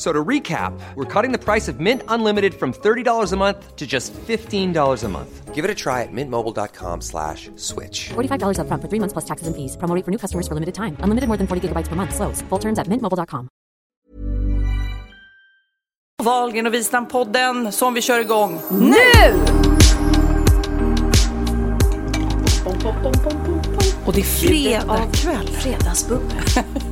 F- So to recap, we're cutting the price of Mint Unlimited from $30 a month to just $15 a month. Give it a try at mintmobile.com slash switch. $45 upfront for three months plus taxes and fees. Promo rate for new customers for limited time. Unlimited more than 40 gigabytes per month. Slows. Full terms at mintmobile.com. Valgren och Wistam-podden som vi kör igång Nu! Och det är fredag kväll. Fredagsbubbel.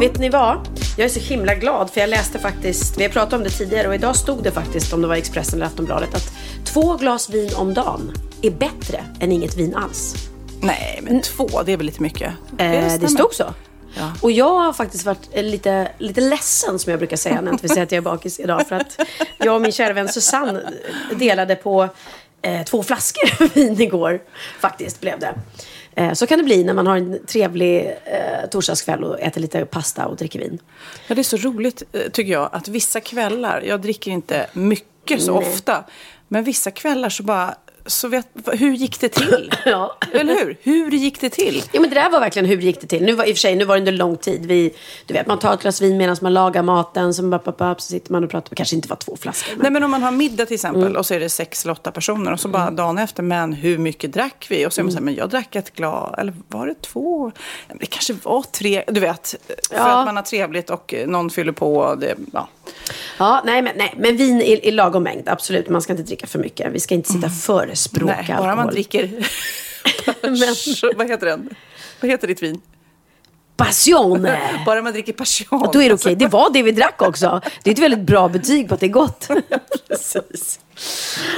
Vet ni vad? Jag är så himla glad för jag läste faktiskt, vi har pratat om det tidigare och idag stod det faktiskt om det var Expressen eller Aftonbladet att två glas vin om dagen är bättre än inget vin alls. Nej, men två, det är väl lite mycket? Eh, det stod så. Ja. Och jag har faktiskt varit lite, lite ledsen som jag brukar säga när jag vill säga att jag är bakis idag. För att jag och min kära vän Susanne delade på eh, två flaskor vin igår. Faktiskt blev det. Eh, så kan det bli när man har en trevlig eh, torsdagskväll och äter lite pasta och dricker vin. Ja, det är så roligt eh, tycker jag att vissa kvällar, jag dricker inte mycket så Nej. ofta, men vissa kvällar så bara, så vet, hur gick det till? Ja. Eller hur? Hur gick det till? Ja men det där var verkligen hur gick det till. Nu var, I och för sig, nu var det under lång tid. Vi, du vet, man tar ett glas vin medan man lagar maten. Så, bara, bara, så sitter man och pratar. Det kanske inte var två flaskor. Men... Nej men om man har middag till exempel Mm. och så är det sex eller åtta personer och så bara dagen efter, men hur mycket drack vi? Och så är man så här, men jag drack ett glas, eller var det två? Det kanske var tre, du vet. För Ja. att man har trevligt och någon fyller på. Det, ja. Ja, nej men, nej, men vin i, i lagom mängd. Absolut, man ska inte dricka för mycket. Vi ska inte sitta och förespråka Mm. Nej, bara man alkohol. dricker... Vad heter den? Vad heter ditt vin? Passione! Bara man dricker passion. Och då är det okej. Det var det vi drack också. Det är ett väldigt bra betyg på att det är gott. Precis.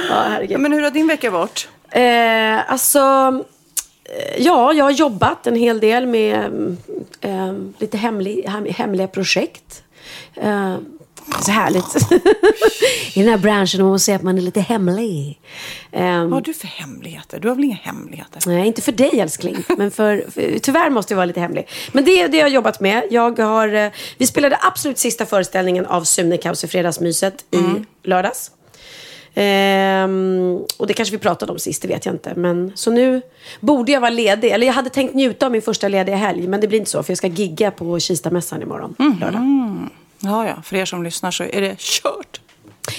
Ja, herregud. Men hur har din vecka varit? Eh, alltså, eh, ja, jag har jobbat en hel del med eh, lite hemlig, hem, hemliga projekt. Eh, så härligt. I den här branschen man måste säga att man är lite hemlig. Eh, Vad har du för hemligheter? Du har väl inga hemligheter? Nej, inte för dig älskling. Men för, för, tyvärr måste jag vara lite hemlig. Men det är det jag har jobbat med. Jag har, eh, vi spelade absolut sista föreställningen av Sune Kaos i Fredagsmyset i lördags. Ehm, och det kanske vi pratade om sist, det vet jag inte. Men, så nu borde jag vara ledig. Eller jag hade tänkt njuta av min första lediga helg. Men det blir inte så, för jag ska gigga på Kistamässan imorgon. Lördag. Ja, ja. För er som lyssnar så är det kört.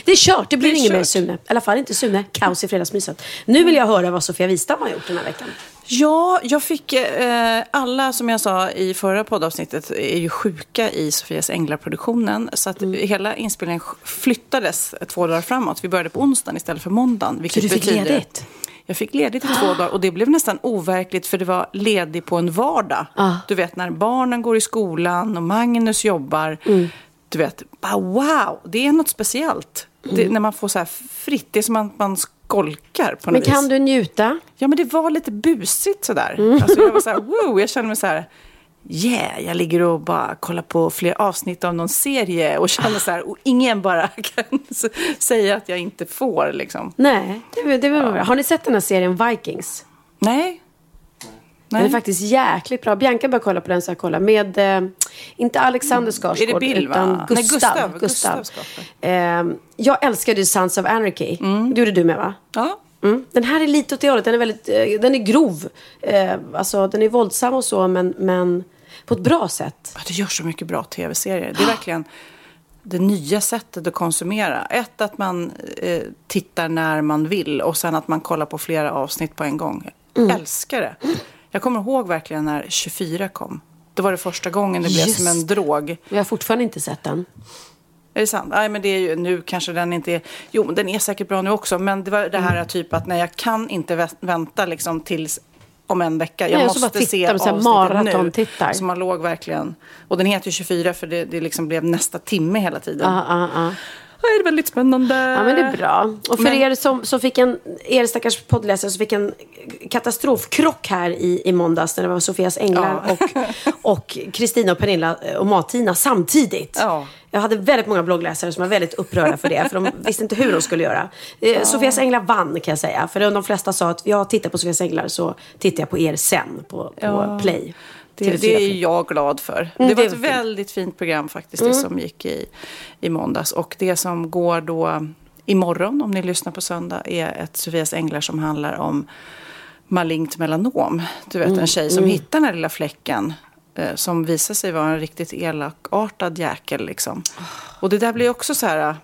Det är kört, det blir Det inget mer. Sune. I alla fall inte Sune Kaos i Fredagsmyset. Nu vill jag höra vad Sofia Wistam har gjort den här veckan. Ja, jag fick... Eh, alla, som jag sa i förra poddavsnittet, är ju sjuka i Sofias Änglar-produktionen. Så att Mm. hela inspelningen flyttades två dagar framåt. Vi började på onsdagen istället för måndagen. Så du fick betyder- ledigt? Jag fick ledigt i två dagar och det blev nästan overkligt för det var ledig på en vardag. Ah. Du vet när barnen går i skolan och Magnus jobbar. Mm. Du vet, bara wow, det är något speciellt. Det, när man får så här fritt, det är som att man skolkar på något Men vis. kan du njuta? Ja, men det var lite busigt sådär. Mm. Alltså, jag var så här, wow, jag kände mig så här, yeah, jag ligger och bara kollar på fler avsnitt av någon serie och känner så här, och ingen bara kan säga att jag inte får liksom. Nej, det, det var bra. Har ni sett den här serien Vikings? Nej. Den är Nej. faktiskt jäkligt bra. Bianca bör kolla på den så jag kollar. Med, eh, inte Alexander Skarsgård, det Bill, va? utan Nej, Gustav. Gustav. Gustav. Gustav Skarsgård. Eh, jag älskade ju Sons of Anarchy. Det gjorde du med va? Ja. Mm. Den här är lite åt det hållet. Den är, väldigt, eh, den är grov. Eh, alltså, den är våldsam och så, men, men på ett bra sätt. Ja, Det gör så mycket bra tv-serier. Det är verkligen det nya sättet att konsumera. Ett, att man eh, tittar när man vill och sen att man kollar på flera avsnitt på en gång. Jag älskar det. Jag kommer ihåg verkligen när 24 kom. Det var det första gången det blev Just som en drog. Jag har fortfarande inte sett den. Är det sant? Nej, men det är ju, nu kanske den inte är... Jo, den är säkert bra nu också. Men det var det här typ att när jag kan inte vä- vänta liksom tills om en vecka. Jag Nej, måste se tittar, så här avsnittet nu. maratontittar. Så man låg verkligen... Och den heter ju 24 för det, det liksom blev nästa timme hela tiden. Ah, ah, det är väldigt spännande. Ja, men det är bra. Och för Men- er som, som fick en, er stackars poddläsare som fick en katastrofkrock här i, i måndags när det var Sofias änglar Ja. och, och Kristina och Pernilla och Martina samtidigt. Ja. Jag hade väldigt många bloggläsare som var väldigt upprörda för det, för de visste inte hur de skulle göra. Eh, Sofias änglar vann kan jag säga, för de flesta sa att jag tittar på Sofias änglar så tittar jag på er sen på, på Ja. Play. Det, TV4 det är jag glad för. Mm, det var ett väldigt fint program faktiskt, det som gick i, i måndags. Och det som går då imorgon, om ni lyssnar på söndag, är ett Sofias Änglar som handlar om malignt melanom. Du vet, en tjej som hittar den här lilla fläcken eh, som visar sig vara en riktigt elakartad jäkel. Liksom. Och det där blir också så här...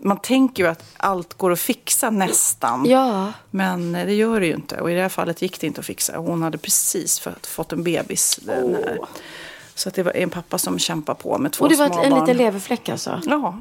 Man tänker ju att allt går att fixa nästan. Ja. Men det gör det ju inte. Och i det här fallet gick det inte att fixa. Hon hade precis fått, en bebis. Den här. Så att det var en pappa som kämpar på med två Och det var små ett, en barn. liten leverfläck alltså? Ja,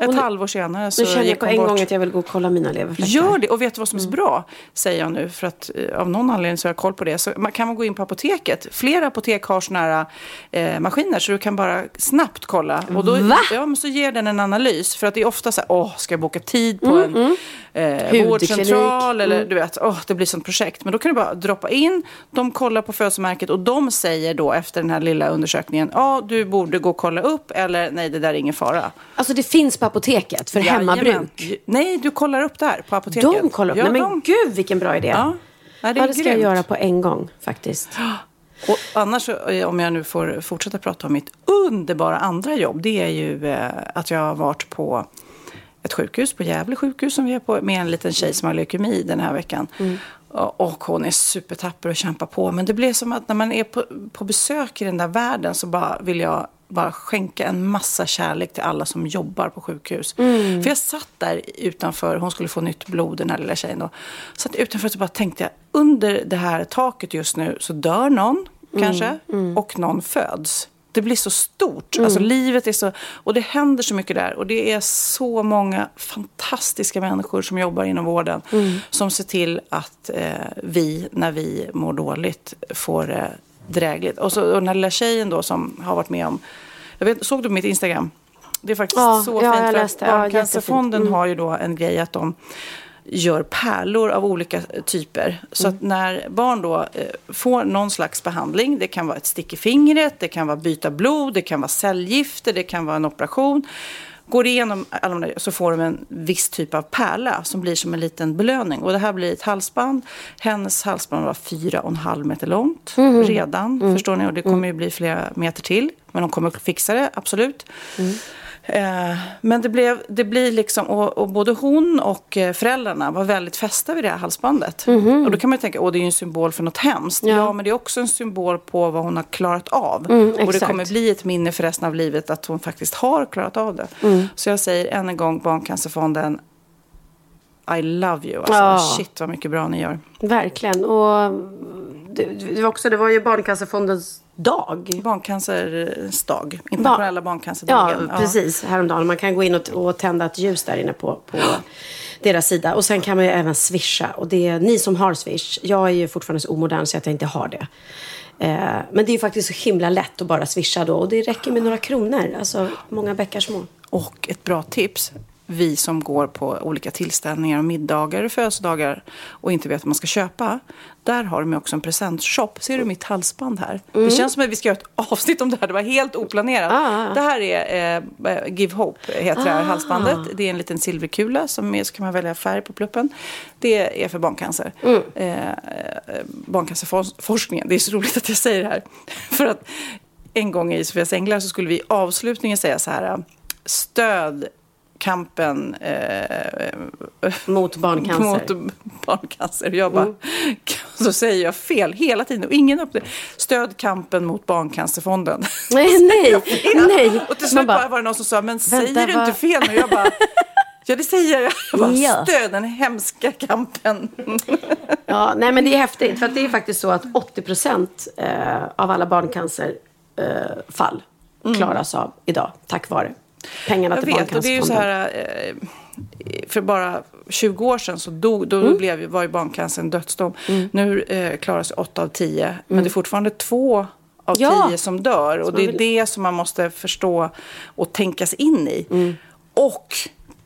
ett Och halvår senare så Nu känner jag gick på hon en bort. gång att jag vill gå och kolla mina leverfläckar. Gör det. Och vet du vad som Mm. är så bra? Säger jag nu. För att eh, av någon anledning så har jag koll på det. Så man kan man gå in på apoteket. Flera apotek har såna här eh, maskiner. Så du kan bara snabbt kolla. Och då, Va? Ja, men så ger den en analys. För att det är ofta så här, åh, ska jag boka tid på en eh, Mm, Hudklinik. vårdcentral? Eller Mm. du vet, åh, det blir sånt projekt. Men då kan du bara droppa in. De kollar på födelsemärket. Och de säger då efter den här lilla undersökningen. Ja, du borde gå och kolla upp. Eller nej, det där är ingen fara. Alltså det finns på apoteket för hemmabruk? Jajamän. Nej, du kollar upp där på apoteket. De kollar upp? Ja, Nej men de- gud vilken bra idé. Ja, ja, det ja, det ska jag göra på en gång faktiskt. Och annars, eh, om jag nu får fortsätta prata om mitt underbara andra jobb, det är ju eh, att jag har varit på ett sjukhus, på Gävle sjukhus som vi är på, med en liten tjej som har leukemi den här veckan. Och, och hon är supertapper och kämpar på. Men det blir som att när man är på, på besök i den där världen så bara vill jag bara skänka en massa kärlek till alla som jobbar på sjukhus. För jag satt där utanför, hon skulle få nytt blod den här lilla tjejen då. Satt utanför och så bara tänkte jag, under det här taket just nu så dör någon kanske och någon föds. Det blir så stort. Alltså livet är så... Och det händer så mycket där. Och det är så många fantastiska människor som jobbar inom vården. Som ser till att eh, vi, när vi mår dåligt, får det drägligt. Och, så, och den här lilla tjejen då som har varit med om... Jag vet, såg du mitt Instagram? Det är faktiskt Ja, så ja, fint. jag för att läste. Ja, Barncancerfonden. Mm. har ju då en grej att de gör pärlor av olika typer. Så Mm. att när barn då eh, får någon slags behandling, det kan vara ett stick i fingret, det kan vara byta blod, det kan vara cellgifter, det kan vara en operation. Går igenom alla de där så får de en viss typ av pärla som blir som en liten belöning. Och det här blir ett halsband. Hennes halsband var fyra och en halv meter långt Mm. redan. Förstår ni? Och det kommer ju bli flera meter till. Men de kommer fixa det, absolut. Eh, men det, blev, det blir liksom, och, och både hon och eh, föräldrarna var väldigt fästa vid det här halsbandet. Och då kan man ju tänka, åh det är ju en symbol för något hemskt. Ja. Ja, men det är också en symbol på vad hon har klarat av. Mm, och det kommer bli ett minne för resten av livet att hon faktiskt har klarat av det. Mm. Så jag säger än en gång, Barncancerfonden, I love you. Alltså, Ja. Shit vad mycket bra ni gör. Verkligen. Och det, det, var också, det var ju Barncancerfondens dag. Barncancerns dag, internationella Ja, barncancerdagen. precis. Häromdagen. Man kan gå in och, och tända ett ljus där inne på, på deras sida. Och sen kan man ju även swisha. Och det är ni som har swish. Jag är ju fortfarande så omodern så att jag inte har det. Eh, men det är faktiskt så himla lätt att bara swisha då. Och det räcker med några kronor. Alltså många bäckar små. Och ett bra tips. Vi som går på olika tillställningar och middagar och födelsedagar och inte vet vad man ska köpa. Där har de också en presentshop. Ser du mitt halsband här? Det känns som att vi ska göra ett avsnitt om det här. Det var helt oplanerat. Ah. Det här är eh, Give Hope, heter det här halsbandet. Det är en liten silverkula som är, så kan man välja färg på pluppen. Det är för barncancer. Eh, eh, barncancerforskningen. Det är så roligt att jag säger det här. För att en gång i Sofias Änglar så skulle vi i avslutningen säga så här. Stöd kampen eh, Mot barncancer. mot barncancer. Jag bara, så säger jag fel hela tiden. Och ingen upp Stöd kampen mot Barncancerfonden. Nej, nej, nej. Och till slut bara, var det någon som sa, men Vänta, säger du inte fel nu? Jag bara, ja det säger jag. Ja. Stöd den hemska kampen. Ja, nej men det är häftigt. För att det är faktiskt så att 80 procent eh, av alla barncancerfall eh, fall klaras av idag. Tack vare pengarna Jag vet, och det är ju så här... Eh, för bara 20 år sedan så dog, då Mm. blev, var ju barncancer en dödsdom. Nu eh, klarar sig 8 av 10. Men det är fortfarande 2 av Mm. Ja. 10 som dör. Och det är det som man måste förstå och tänka sig in i. Mm. Och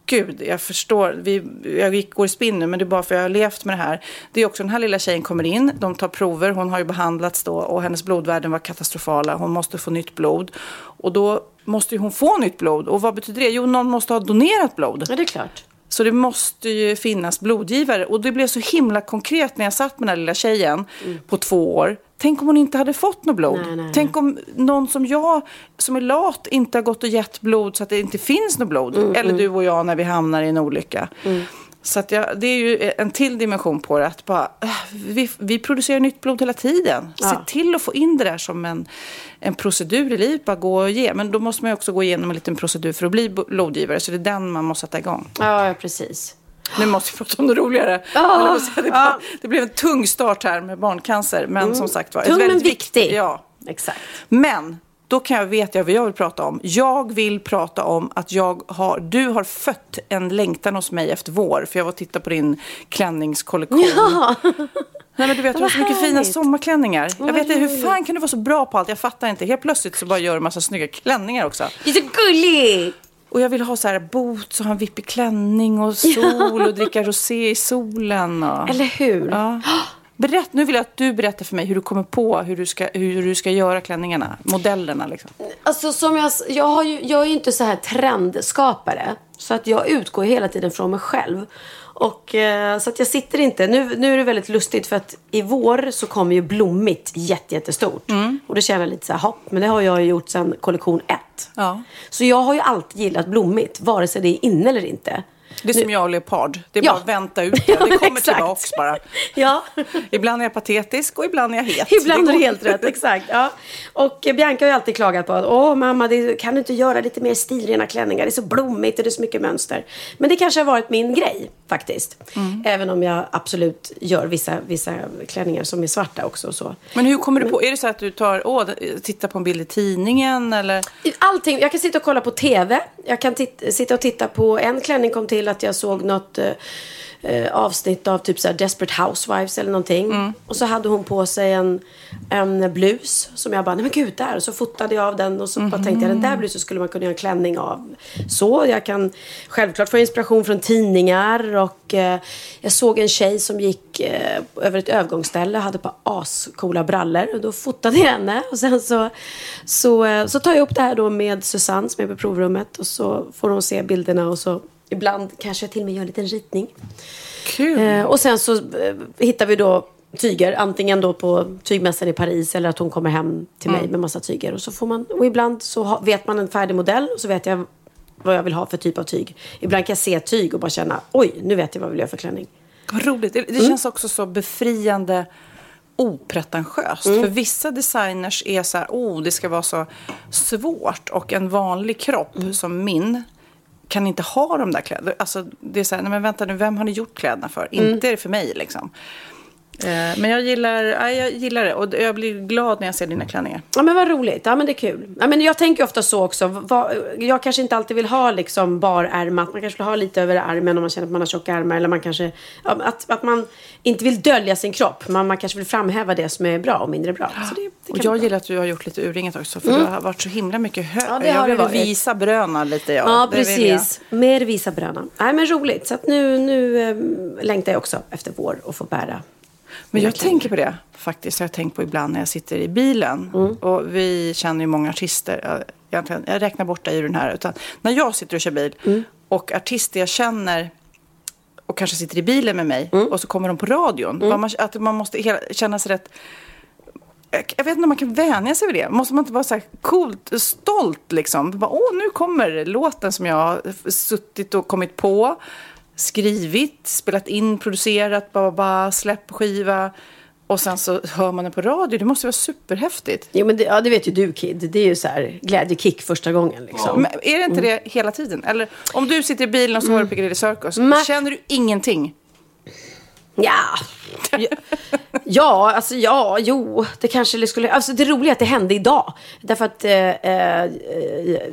gud, jag förstår. Vi, jag gick, går i spinn nu, men det är bara för att jag har levt med det här. Det är också den här lilla tjejen kommer in, de tar prover, hon har ju behandlats då och hennes blodvärden var katastrofala. Hon måste få nytt blod. Och då måste ju hon få nytt blod. Och vad betyder det? Jo, någon måste ha donerat blod. Ja, det är klart. Så det måste ju finnas blodgivare. Och det blev så himla konkret när jag satt med den här lilla tjejen på två år. Tänk om hon inte hade fått något blod. Nej, nej, Tänk om någon som jag, som är lat, inte har gått och gett blod så att det inte finns något blod. Eller du och jag när vi hamnar i en olycka. Så att jag, det är ju en till dimension på det. Att bara, äh, vi, vi producerar nytt blod hela tiden. Se Ja. till att få in det där som en, en procedur i livet. Bara gå och ge. Men då måste man också gå igenom en liten procedur för att bli blodgivare. Så det är den man måste sätta igång. Ja, precis. Nu måste vi prata om något roligare. Ja, Jag måste säga, det, det blev en tung start här med barncancer. Men som sagt var, Tung men väldigt viktig. vikt- Ja. Exakt. Men då kan jag veta vad jag vill prata om. Jag vill prata om att jag har, du har fött en längtan hos mig efter vår. För jag var och tittade på din klänningskollektion. Nej, men du vet, du har så mycket fina sommarklänningar. Jag vet inte, hur fan kan du vara så bra på allt? Jag fattar inte. Helt plötsligt så bara gör du en massa snygga klänningar också. Det är så gulligt! Och jag vill ha så här boots och ha en vippig klänning och sol och dricka rosé i solen. Och... Eller hur? Ja. Berätt, nu vill jag att du berättar för mig hur du kommer på hur du ska, hur du ska göra klänningarna, modellerna liksom. Alltså som jag, jag, har ju, jag är ju inte så här trendskapare. Så att jag utgår hela tiden från mig själv. Och eh, så att jag sitter inte, nu, nu är det väldigt lustigt för att i vår så kommer ju blommigt jätte, jättestort. Och då känner jag lite så här, hopp, men det har jag gjort sedan kollektion 1. Ja. Så jag har ju alltid gillat blommigt, vare sig det är inne eller inte. Det är som jag och Leopard. Det är Ja. bara att vänta ut det. Ja, Det kommer exakt. tillbaks bara. Ja. Ibland är jag patetisk och ibland är jag het. Ibland är går. helt rätt, exakt. Ja. Och Bianca har ju alltid klagat på att åh mamma, det, kan du inte göra lite mer stilrena klänningar? Det är så blommigt och det är så mycket mönster. Men det kanske har varit min grej faktiskt. Mm. Även om jag absolut gör vissa, vissa klänningar som är svarta också. Och så. Men hur kommer du på? Är det så att du tar, åh, tittar på en bild i tidningen eller? Allting, jag kan sitta och kolla på TV. Jag kan sitta och titta på, en klänning kom till att jag såg något eh, eh, avsnitt av typ så Desperate Housewives eller någonting. Och så hade hon på sig en, en blus som jag bara, nej men gud där. Och så fotade jag av den och så bara tänkte jag, den där blusen skulle man kunna göra en klänning av. Så jag kan självklart få inspiration från tidningar och eh, jag såg en tjej som gick eh, över ett övergångsställe och hade på ascoola brallor. Och då fotade jag henne och sen så, så, eh, så tar jag upp det här då med Susanne som är på provrummet och så får hon se bilderna och så ibland kanske jag till och med gör en liten ritning. Kul. Eh, och sen så eh, hittar vi då tyger, antingen då på tygmässan i Paris eller att hon kommer hem till mig med massa tyger. Och, så får man, och ibland så ha, vet man en färdig modell och så vet jag vad jag vill ha för typ av tyg. Ibland kan jag se tyg och bara känna, oj, nu vet jag vad jag vill göra för klänning. Vad roligt. Det, det känns också så befriande opretentiöst. För vissa designers är så här, oh, det ska vara så svårt. Och en vanlig kropp som min kan inte ha de där kläderna. Alltså, det är så här, nej men vänta nu, vem har ni gjort kläderna för? Inte är det för mig liksom. Eh, men jag gillar, ja, jag gillar det och jag blir glad när jag ser dina klänningar. Ja men vad roligt, ja men det är kul. Ja, men jag tänker ofta så också, vad, jag kanske inte alltid vill ha liksom barärmat, man kanske vill ha lite över armen om man känner att man har tjocka armar. Eller man kanske, att, att man inte vill dölja sin kropp, men man kanske vill framhäva det som är bra och mindre bra. Så det, det Och jag bra. gillar att du har gjort lite urringat också. För du har varit så himla mycket hög. Ja, det jag har det vill varit. visa bröna lite. Ja, Ja, jag. precis. Mer visa bröna. Nej, men roligt. Så att nu, nu eh, längtar jag också efter vår och få bära. Men jag tänker på det faktiskt. Jag har tänkt på ibland när jag sitter i bilen. Och vi känner ju många artister. Jag, jag räknar bort dig ur den här. Utan när jag sitter och kör bil och artister jag känner och kanske sitter i bilen med mig och så kommer de på radion. Vad Man, att man måste hela, känna sig rätt... Jag jag vet inte om man kan vänja sig vid det. Måste man inte vara så här coolt, stolt liksom? Bara, Åh, nu kommer låten som jag har suttit och kommit på, skrivit, spelat in, producerat, bara släpp skiva. Och sen så hör man den på radio. Det måste vara superhäftigt. Jo, men det, ja, det vet ju du Kid. Det är ju så här glädjekick första gången liksom. Men är det inte det hela tiden? Eller om du sitter i bilen och så hör du Piccadilly Circus. Ma- Känner du ingenting? Ja. ja. Ja, alltså ja, jo, det kanske skulle... Alltså det roliga är att det hände idag. Därför att eh, eh,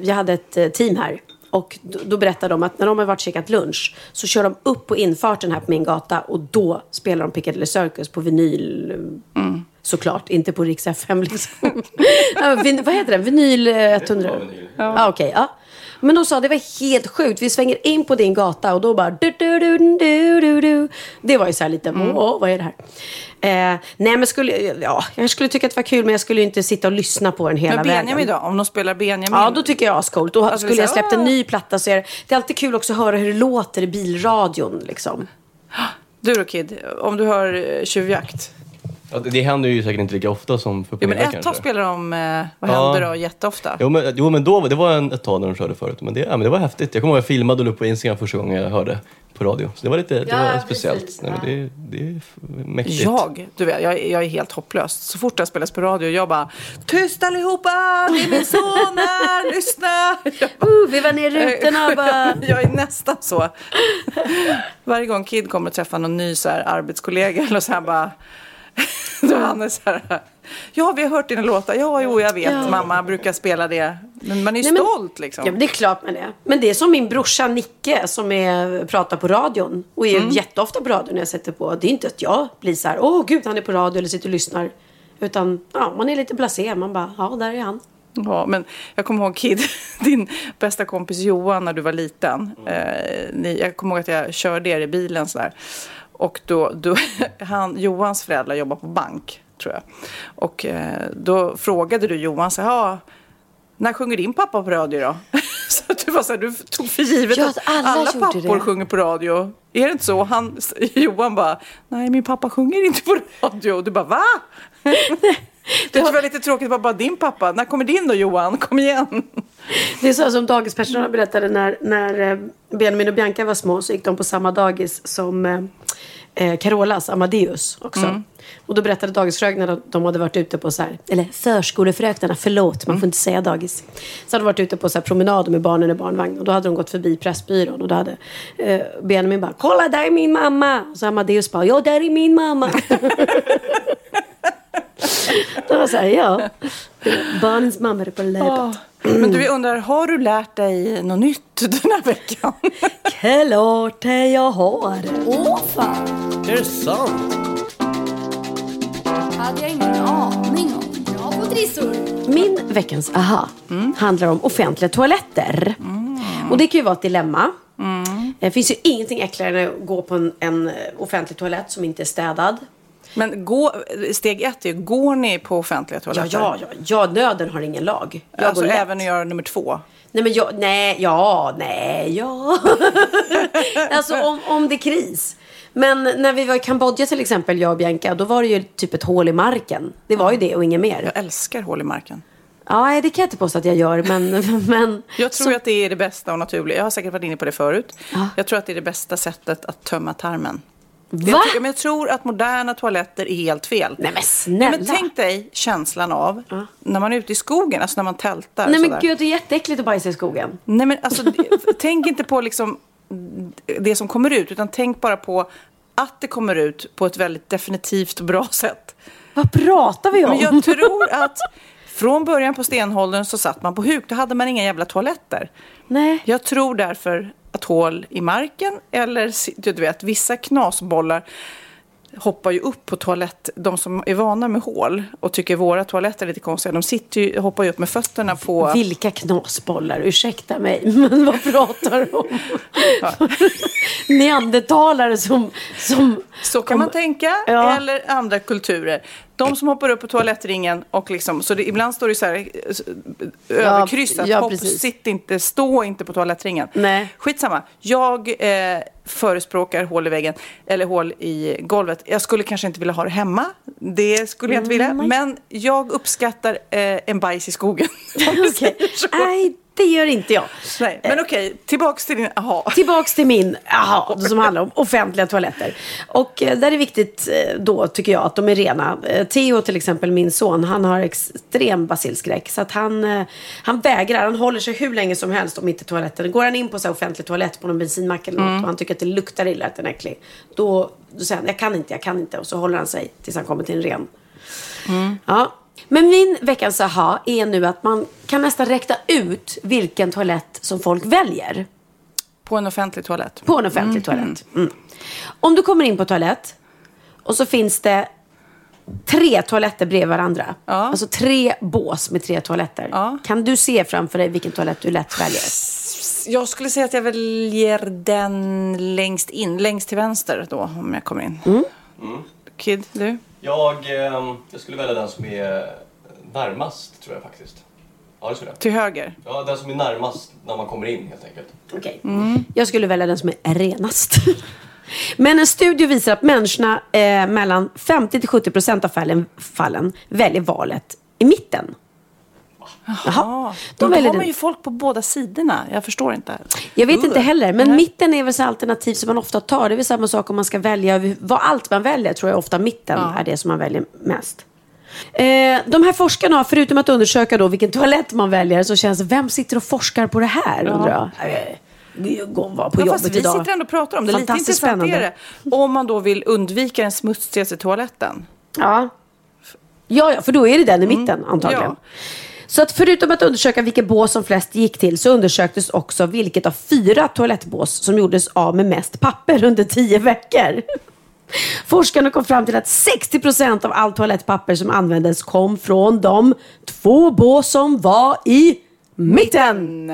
jag hade ett eh, team här. Och då, då berättade de att när de har varit och käkat lunch så kör de upp på infarten här på min gata och då spelar de Piccadilly Circus på vinyl. Såklart, inte på Rix FM liksom. ja, vin, vad heter den? Vinyl eh, 100? Ja. Okej, ja. Men de sa det var helt sjukt. Vi svänger in på din gata och då bara du, du, du, du, du, du. Det var ju så här lite, Mm. åh, vad är det här? Eh, nej men skulle, ja, jag skulle tycka att det var kul men jag skulle inte sitta och lyssna på den hela Men vägen. Benjamin då? Om de spelar Benjamin? Ja, då tycker jag ascoolt. Då Alltså, skulle jag släppt en "Ah." ny platta så är det, det är alltid kul också att höra hur det låter i bilradion. Liksom. Du då Kid, om du hör eh, Tjuvjakt? Ja, det, händer ju säkert inte lika ofta som för Jo, men ett tag spelar de eh, Vad Ja. händer då jätteofta. Jo men, jo, men då, det var en, ett tag när de körde förut. Men det, ja, men det var häftigt. Jag kommer ihåg att jag filmade och la upp på Instagram första gången jag hörde på radio. Så det var lite det Ja, var precis. speciellt. Nej, men det, det är f- mäktigt. Jag, du vet, jag, jag är helt hopplös. Så fort det spelas på radio, jag bara Tyst allihopa, det är min son här, lyssna! Jag, bara, Uh, vi var ner rutorna och bara... jag är nästan så. Varje gång Kid kommer och träffar någon ny så här, arbetskollega eller så här bara då han är så här, ja vi har hört dina låtar, ja jo jag vet, Ja. mamma brukar spela det. Men man är ju Nej, men- stolt liksom. Ja, men det är klart man är. Men det är som min brorsa Nicke som är, pratar på radion. Och Mm. är jätteofta på radion när jag sätter på. Det är inte att jag blir så här, åh gud han är på radio eller sitter och lyssnar. Utan ja, man är lite blasé. Man bara, ja där är han. Ja, men jag kommer ihåg Kid, din bästa kompis Johan när du var liten. Eh, ni, jag kommer ihåg att jag körde er i bilen sådär. Och då, då han, Johans föräldrar jobbar på bank, tror jag. Och eh, då frågade du Johan så här, "Ja, när sjunger din pappa på radio då? så du var så här, du tog för givet Ja, att alla alla pappor det. sjunger på radio. Är det inte så? Han, Johan bara, nej min pappa sjunger inte på radio. Och du bara, va? Det var lite tråkigt, det var bara din pappa. När kommer din då Johan? Kom igen. Det är så som dagispersonalen berättade när, när eh, Benjamin och Bianca var små så gick de på samma dagis som eh, Carolas Amadeus också. Och då berättade dagisfröknarna att de hade varit ute på så här, eller förskolefröknarna, förlåt, man får inte säga dagis. Så hade de varit ute på så här promenad med barnen i barnvagn och då hade de gått förbi Pressbyrån och då hade eh, Benjamin bara, kolla där är min mamma! Och så Amadeus bara, ja där är min mamma! det var så här, ja. Barnens mamma är på läppet. Men du, jag undrar, har du lärt dig något nytt den här veckan? Klart det jag har. Åh fan! Är det sant? hade jag ingen aning om. Bra på trissor. Min veckans aha handlar om offentliga toaletter. Och det kan ju vara ett dilemma. Det finns ju ingenting äckligare än att gå på en, en offentlig toalett som inte är städad. Men gå, steg ett är ju, går ni på offentliga Ja, toaletter? ja, ja, ja, nöden har ingen lag. Jag Alltså går lätt. även att göra nummer två? Nej, men jag, nej, ja, nej, ja. alltså om, om det är kris. Men när vi var i Kambodja till exempel, jag och Bianca, då var det ju typ ett hål i marken. Det var ju det och inget mer. Jag älskar hål i marken. Ja, det kan jag inte påstå att jag gör, men... men Jag tror så- att det är det bästa och naturliga. Jag har säkert varit inne på det förut. Ja. Jag tror att det är det bästa sättet att tömma tarmen. Va? Jag, tror- men jag tror att moderna toaletter är helt fel. Nej, men Nej, snälla. men tänk dig känslan av när man är ute i skogen, alltså när man tältar. Nej men sådär. gud, det är jätteäckligt att bajsa i skogen. Nej, men alltså, tänk inte på liksom det som kommer ut, utan tänk bara på att det kommer ut på ett väldigt definitivt och bra sätt. Vad pratar vi om? Men jag tror att från början på stenåldern så satt man på huk. Då hade man inga jävla toaletter. Nej. Jag tror därför att hål i marken eller du vet, vissa knasbollar hoppar ju upp på toalett. De som är vana med hål och tycker våra toaletter är lite konstiga, de sitter ju, hoppar ju upp med fötterna på... Vilka knasbollar, ursäkta mig. Men vad pratar du om? Neandertalare som... som Så kan man tänka, Ja. eller andra kulturer. De som hoppar upp på toalettringen och liksom, så det, ibland står det så här överkryssat, ja, hopp, precis. sitt inte, stå inte på toalettringen. Nej. Skitsamma, jag eh, förespråkar hål i väggen, eller hål i golvet. Jag skulle kanske inte vilja ha det hemma, det skulle jag inte vilja, Nej. men jag uppskattar eh, en bajs i skogen. vi Det gör inte jag. Nej, men okej, tillbaks till din aha. Tillbaks till min, aha, som handlar om offentliga toaletter. Och eh, där är viktigt eh, då, tycker jag, att de är rena. Eh, Theo till exempel, min son, han har extrem basilskräck. Så att han, eh, han vägrar, han håller sig hur länge som helst om inte toaletten. Går han in på så offentlig toalett på någon bensinmack eller något och han tycker att det luktar illa, att den är äcklig. Då, då säger han, jag kan inte, jag kan inte. Och så håller han sig tills han kommer till en ren. Ja. Men min veckans aha är nu att man kan nästan räkna ut vilken toalett som folk väljer På en offentlig toalett. på en offentlig toalett. Mm. Om du kommer in på toalett och så finns det tre toaletter bredvid varandra. Ja. Alltså tre bås med tre toaletter. Ja. Kan du se framför dig vilken toalett du lätt väljer? Jag skulle säga att jag väljer den längst in, längst till vänster då, om jag kommer in. Mm. Kid, du? Jag, ehm, jag skulle välja den som är närmast, tror jag faktiskt. Ja, det skulle jag. Till höger? Ja, den som är närmast när man kommer in helt enkelt. Okej. Jag skulle välja den som är renast. Men en studie visar att människorna eh, mellan 50-70% av fallen, fallen väljer valet i mitten. Jaha. Ja, De då man den. ju folk på båda sidorna. Jag förstår inte. Jag vet inte Uh. heller, men mitten är väl så alternativ som man ofta tar. Det är väl samma sak om man ska välja, vad allt man väljer tror jag ofta mitten är det som man väljer mest. Eh, de här forskarna har, förutom att undersöka då vilken toalett man väljer, så känns vem sitter och forskar på det här undrar jag? Och vara på Ja, jobbet vi idag. sitter ändå och pratar om det. Lite intressant är det. Om man då vill undvika den smutsigaste toaletten. Ja. ja, ja, för då är det den i mitten antagligen. Ja. Så att förutom att undersöka vilket bås som flest gick till så undersöktes också vilket av fyra toalettbås som gjordes av med mest papper under tio veckor. Forskarna kom fram till att 60% av allt toalettpapper som användes kom från de två bås som var i mitten.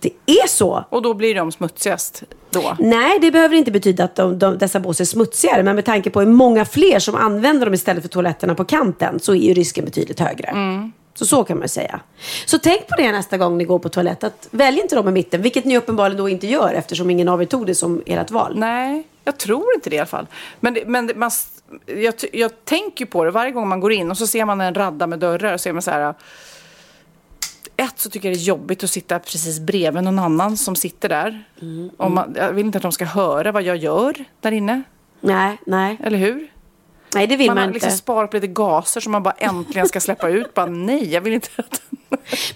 Det är så. Och då blir de smutsigast då. Nej, det behöver inte betyda att de, de, dessa bås är smutsigare. Men med tanke på hur många fler som använder dem istället för toaletterna på kanten så är ju risken betydligt högre. Så så kan man säga. Så tänk på det nästa gång ni går på toalett. Att välj inte dem i mitten, vilket ni uppenbarligen då inte gör eftersom ingen av er tog det som ert val. Nej, jag tror inte det i alla fall. Men, men man, jag, jag tänker på det varje gång man går in och så ser man en radda med dörrar och så är man så här. Ett så tycker jag det är jobbigt att sitta precis bredvid någon annan som sitter där. Och man, jag vill inte att de ska höra vad jag gör där inne. Nej, nej. Eller hur? Nej, det vill Man man, har inte. liksom sparat lite gaser som man bara äntligen ska släppa ut. Bara nej, jag vill inte att...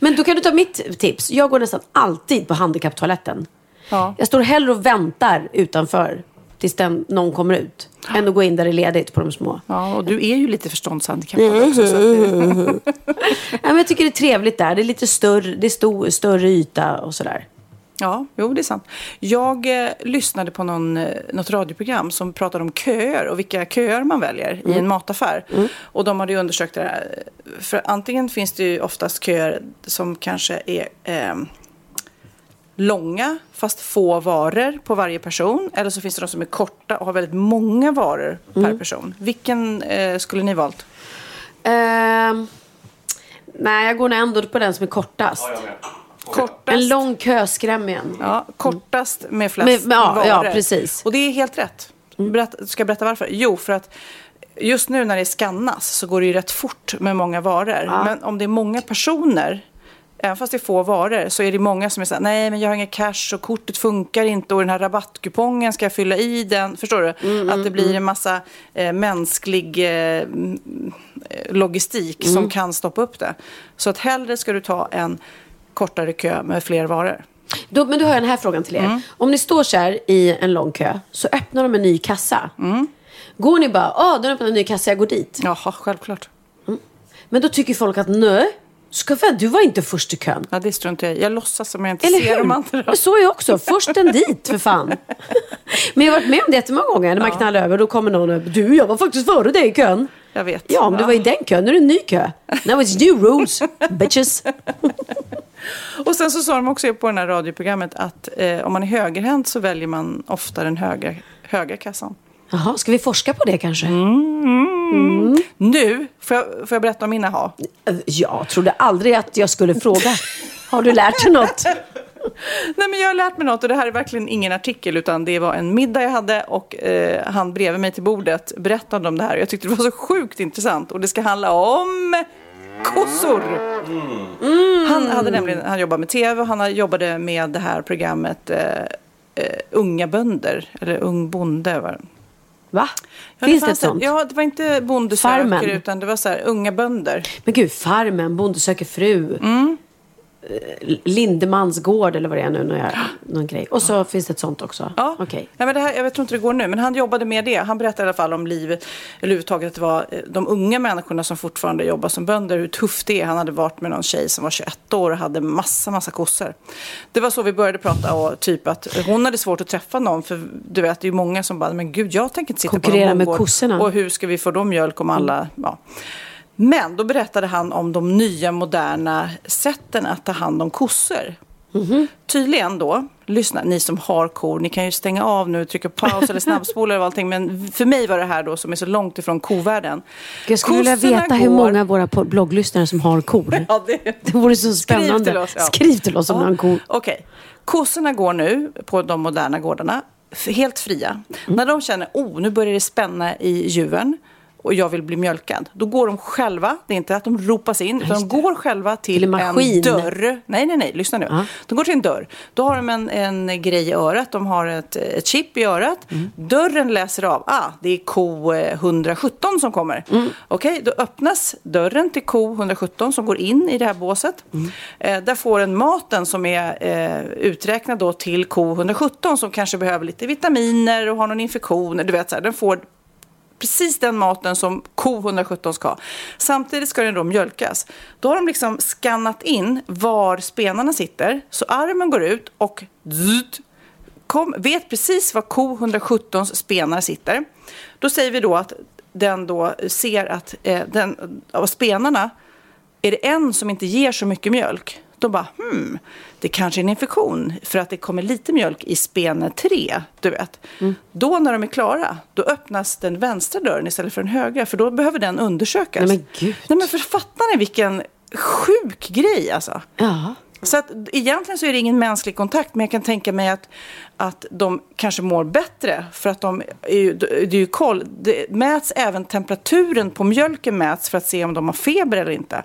Men då kan du ta mitt tips. Jag går nästan alltid på handikapptoaletten. Ja. Jag står hellre och väntar utanför tills den, någon kommer ut. Än att gå in där det är ledigt på de små. Ja, och du är ju lite förståndshandikappad också. Så det, Ja, men jag tycker det är trevligt där. Det är lite större, det är stor, större yta och sådär. Ja, jo, det är sant. Jag eh, lyssnade på någon, eh, något radioprogram som pratade om köer och vilka köer man väljer i en mataffär. Och de hade ju undersökt det här. För antingen finns det ju oftast köer som kanske är eh, långa fast få varor på varje person. Eller så finns det de som är korta och har väldigt många varor per person. Vilken eh, skulle ni valt? Ehm, nej, jag går nog ändå på den som är kortast. Kortast. En lång kö skrämmer en. Ja, kortast med flest Med- med- ja, varor. ja, precis. Och det är helt rätt. Berätta, ska jag berätta varför? Jo, för att just nu när det skannas så går det ju rätt fort med många varor. Men om det är många personer, även fast det är få varor, så är det många som är så här, nej men jag har inga cash och kortet funkar inte och den här rabattkupongen ska jag fylla i den. Förstår du? att det blir en massa eh, mänsklig eh, mm, eh, logistik som kan stoppa upp det. Så att hellre ska du ta en kortare kö med fler varor. Då, men då har jag den här frågan till er. Mm. Om ni står så här i en lång kö så öppnar de en ny kassa. Mm. Går ni bara, åh, den öppnar en ny kassa, jag går dit. Jaha, självklart. Men då tycker folk att nej, ska väl, du var inte först i kön. Ja, det struntar jag. Jag låtsas som jag inte Eller ser hur? de andra. Men så är jag också. Först en dit, för fan. Men jag har varit med om det jättemånga gånger. När man knallar över då kommer någon och du, jag var faktiskt före dig i kön. Jag vet. Ja, men du var i den kön. Nu är det en ny kö. Now it's new rules, bitches. Och sen så sa de också på det här radioprogrammet att eh, om man är högerhänt så väljer man ofta den högra, högra kassan. Jaha, ska vi forska på det kanske? Nu får jag, får jag berätta om mina ha. Jag trodde aldrig att jag skulle fråga. Har du lärt dig något? Nej, men jag har lärt mig något och det här är verkligen ingen artikel utan det var en middag jag hade och eh, han bredvid mig till bordet berättade om det här. Jag tyckte det var så sjukt intressant och det ska handla om kossor. Han hade nämligen, han jobbade med tv och han jobbade med det här programmet eh, eh, Unga bönder, eller Ung bonde. Var det. Va? Ja, Finns det, fanns ett sånt? Ja, det var inte Bonde Farmen. söker utan det var så här, Unga bönder. Men gud, Farmen, Bonde söker fru. Mm. Eh, Lindemans gård eller vad det är nu. Någon, någon grej. Och så finns det ett sånt också. Ja, Okej. Nej, men det här, jag tror inte det går nu, men han jobbade med det. Han berättade i alla fall om livet, eller överhuvudtaget att det var eh, de unga människorna som fortfarande jobbar som bönder, hur tufft det är. Han hade varit med någon tjej som var 21 år och hade massa, massa kossor. Det var så vi började prata och typ att hon hade svårt att träffa någon, för du vet, det är ju många som bara, men gud, jag tänker inte sitta Konkurrera på någon med kossorna. Och hur ska vi få dem mjölk om alla, ja. Men då berättade han om de nya moderna sätten att ta hand om kossor. Tydligen då, lyssna, ni som har kor, ni kan ju stänga av nu, trycka paus eller snabbspola eller allting. Men för mig var det här då som är så långt ifrån kovärlden. Jag skulle vilja Kossorna veta hur går- många av våra blogglyssnare som har kor. Ja, det... Det vore så Skriv spännande. till oss, ja. Skriv till oss om Ja, ni har en ko. Okej. Kossorna går nu på de moderna gårdarna helt fria. Mm. När de känner oh, nu börjar det spänna i juven och jag vill bli mjölkad. Då går de själva, det är inte att de ropas in, utan de går själva till, Till en maskin. dörr. Nej, nej, nej, lyssna nu. Ja. De går till en dörr. Då har de en, en grej i örat, de har ett, ett chip i örat. Mm. Dörren läser av, ah, det är ko eh, 117 som kommer. Mm. Okej, då öppnas dörren till ko 117 som går in i det här båset. Mm. Eh, där får den maten som är eh, uträknad då till ko 117 som kanske behöver lite vitaminer och har någon infektion. Du vet, så här, den får precis den maten som ko 117 ska ha. Samtidigt ska den då mjölkas. Då har de liksom skannat in var spenarna sitter. Så armen går ut och zzz, kom, vet precis var ko 117 spenar sitter. Då säger vi då att den då ser att eh, den, av spenarna är det en som inte ger så mycket mjölk. De bara, hmm, det kanske är en infektion för att det kommer lite mjölk i spene 3, du vet. Då när de är klara, då öppnas den vänstra dörren istället för den högra, för då behöver den undersökas. Nej, men gud. Nej men för fattar ni vilken sjuk grej alltså? Ja. Så att egentligen så är det ingen mänsklig kontakt, men jag kan tänka mig att, att de kanske mår bättre för att de är ju, det är ju koll. Det mäts även temperaturen på mjölken mäts för att se om de har feber eller inte.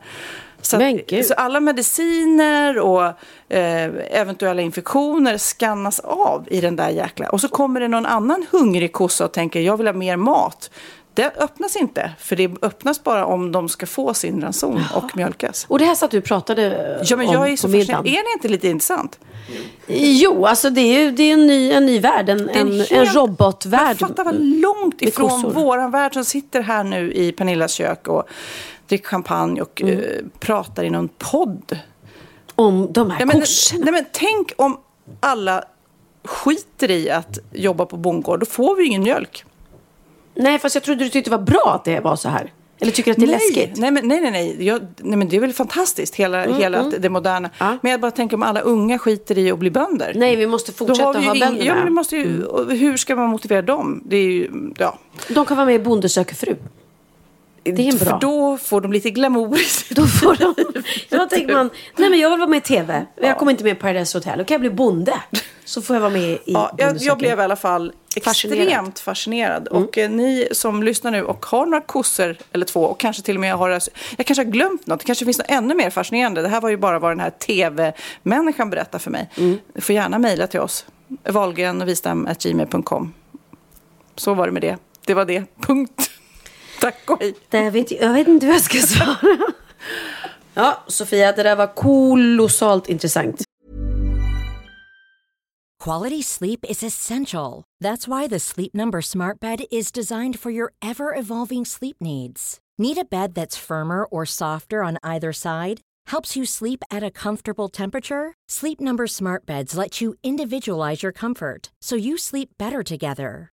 Så, att, så alla mediciner och eh, eventuella infektioner skannas av i den där jäkla... Och så kommer det någon annan hungrig kossa och tänker jag vill ha mer mat. Det öppnas inte, för det öppnas bara om de ska få sin ranson och mjölkas. Och det här satt du pratade Ja, men om jag är så på middagen. Är det inte lite intressant? Jo, alltså det är ju det är en, ny, en ny värld. En, en, en, helt- robotvärld. Men fatta vad långt ifrån våran värld som sitter här nu i Pernillas kök och dricker champagne och Mm. eh, pratar i någon podd. Om de här Ja, men, kossorna. nej, men tänk om alla skiter i att jobba på bondgård. Då får vi ju ingen mjölk. Nej, fast jag trodde du tyckte det var bra att det var så här. Eller tycker du att det är nej, läskigt? Nej, men, nej, nej. Nej. Jag, nej men det är väl fantastiskt, hela, hela att det moderna. Mm, Ja. Men jag bara tänker om alla unga skiter i att bli bönder. Nej, vi måste fortsätta vi ha bönderna. ja, men det måste ju, och Hur ska man motivera dem? Det är ju, ja. De kan vara med i Bonde söker fru. Det är bra. För då får de lite glamour i sitt Då får de... Då tänker man, nej men jag vill vara med i TV. Jag kommer inte med på Paradise Hotel. Då kan jag bli bonde. Så får jag vara med i Ja, jag, jag blev i alla fall Fascinerad. Mm. extremt fascinerad. Och eh, ni som lyssnar nu och har några kossor eller två och kanske till och med har... Jag kanske har glömt något. Det kanske finns något ännu mer fascinerande. Det här var ju bara vad den här tv-människan berättar för mig. Mm. Ni får gärna mejla till oss. Wahlgrenvistam.gmail.com Så var det med det. Det var det. Punkt. Tack och hej. Det vet, jag jag vet inte vad jag ska svara. Ja, Sofia, det där var kolossalt intressant. Quality sleep is essential. That's why the Sleep Number Smart Bed is designed for your ever evolving sleep needs. Need a bed that's firmer or softer on either side? Helps you sleep at a comfortable temperature? Sleep Number Smart Beds let you individualize your comfort so you sleep better together.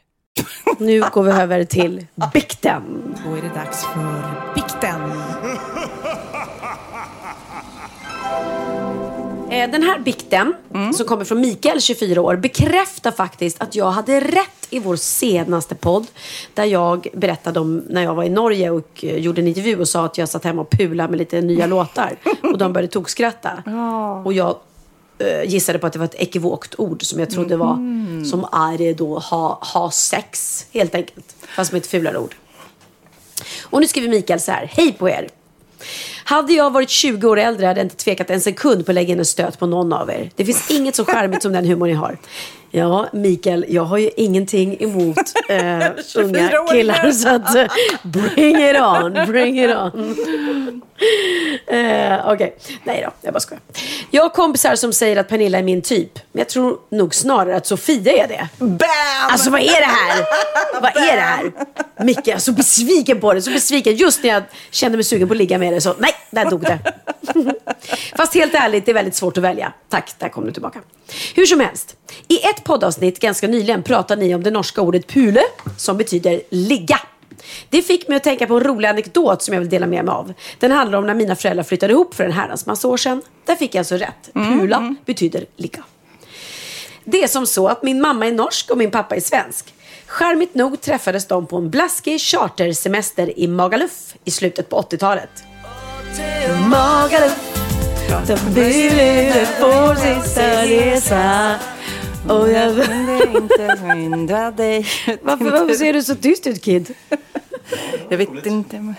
Nu går vi över till bikten. Då är det dags för bikten. Eh, den här bikten, mm. som kommer från Mikael, 24 år, bekräftar faktiskt att jag hade rätt i vår senaste podd. Där jag berättade om när jag var i Norge och eh, gjorde en intervju och sa att jag satt hemma och pulade med lite nya låtar. Och de började tokskratta. Och jag gissade på att det var ett ekivokt ord som jag trodde var mm. som är då ha, ha sex, helt enkelt. Fast med ett fulare ord. Och nu skriver Mikael så här. Hej på er! Hade jag varit 20 år äldre hade jag inte tvekat en sekund på att lägga in en stöt på någon av er. Det finns inget så charmigt som den humor ni har. Ja, Mikael, jag har ju ingenting emot eh, unga killar så att eh, bring it on, bring it on. Eh, Okej, nej då, jag bara skojar. Jag har kompisar som säger att Pernilla är min typ. Men jag tror nog snarare att Sofia är det. Bam! Alltså vad är det här? vad är det här? Micke, jag är så besviken på det. Så besviken. Just när jag kände mig sugen på att ligga med det så, nej, där dog det. Fast helt ärligt, det är väldigt svårt att välja. Tack, där kom du tillbaka. Hur som helst. I ett poddavsnitt ganska nyligen pratade ni om det norska ordet pule, som betyder ligga. Det fick mig att tänka på en rolig anekdot som jag vill dela med mig av. Den handlar om när mina föräldrar flyttade ihop för en herrans massa år sedan. Där fick jag alltså rätt. Pula betyder ligga. Det är som så att min mamma är norsk och min pappa är svensk. Charmigt nog träffades de på en blaskig chartersemester i Magaluf i slutet på 80-talet. Magaluf, de ville få sista resa och jag... inte hindra dig. Varför, varför ser du så tyst ut Kid? Jag vet inte.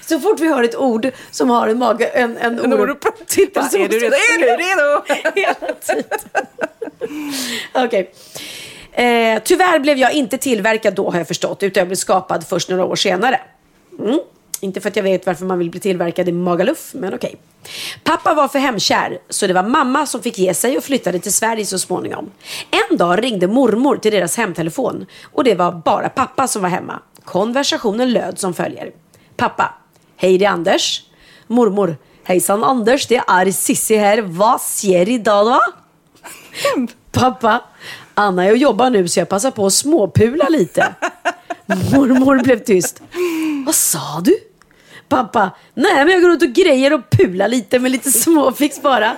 Så fort vi hör ett ord som har en mage, en, en, En så är du redo? Är du redo? Hela tiden. Okej. Eh, tyvärr blev jag inte tillverkad då har jag förstått, utan jag blev skapad först några år senare. Mm. Inte för att jag vet varför man vill bli tillverkad i Magaluf, men okej. Pappa var för hemkär, så det var mamma som fick ge sig och flyttade till Sverige så småningom. En dag ringde mormor till deras hemtelefon och det var bara pappa som var hemma. Konversationen löd som följer. Pappa. Hej, det är Anders. Mormor. Hejsan Anders, det är Sissi här. Vad ser idag va? Pappa. Anna, jag jobbar nu så jag passar på att småpula lite. Mormor blev tyst. Vad sa du? Pappa, nej men jag går ut och grejer och pular lite med lite småfix bara.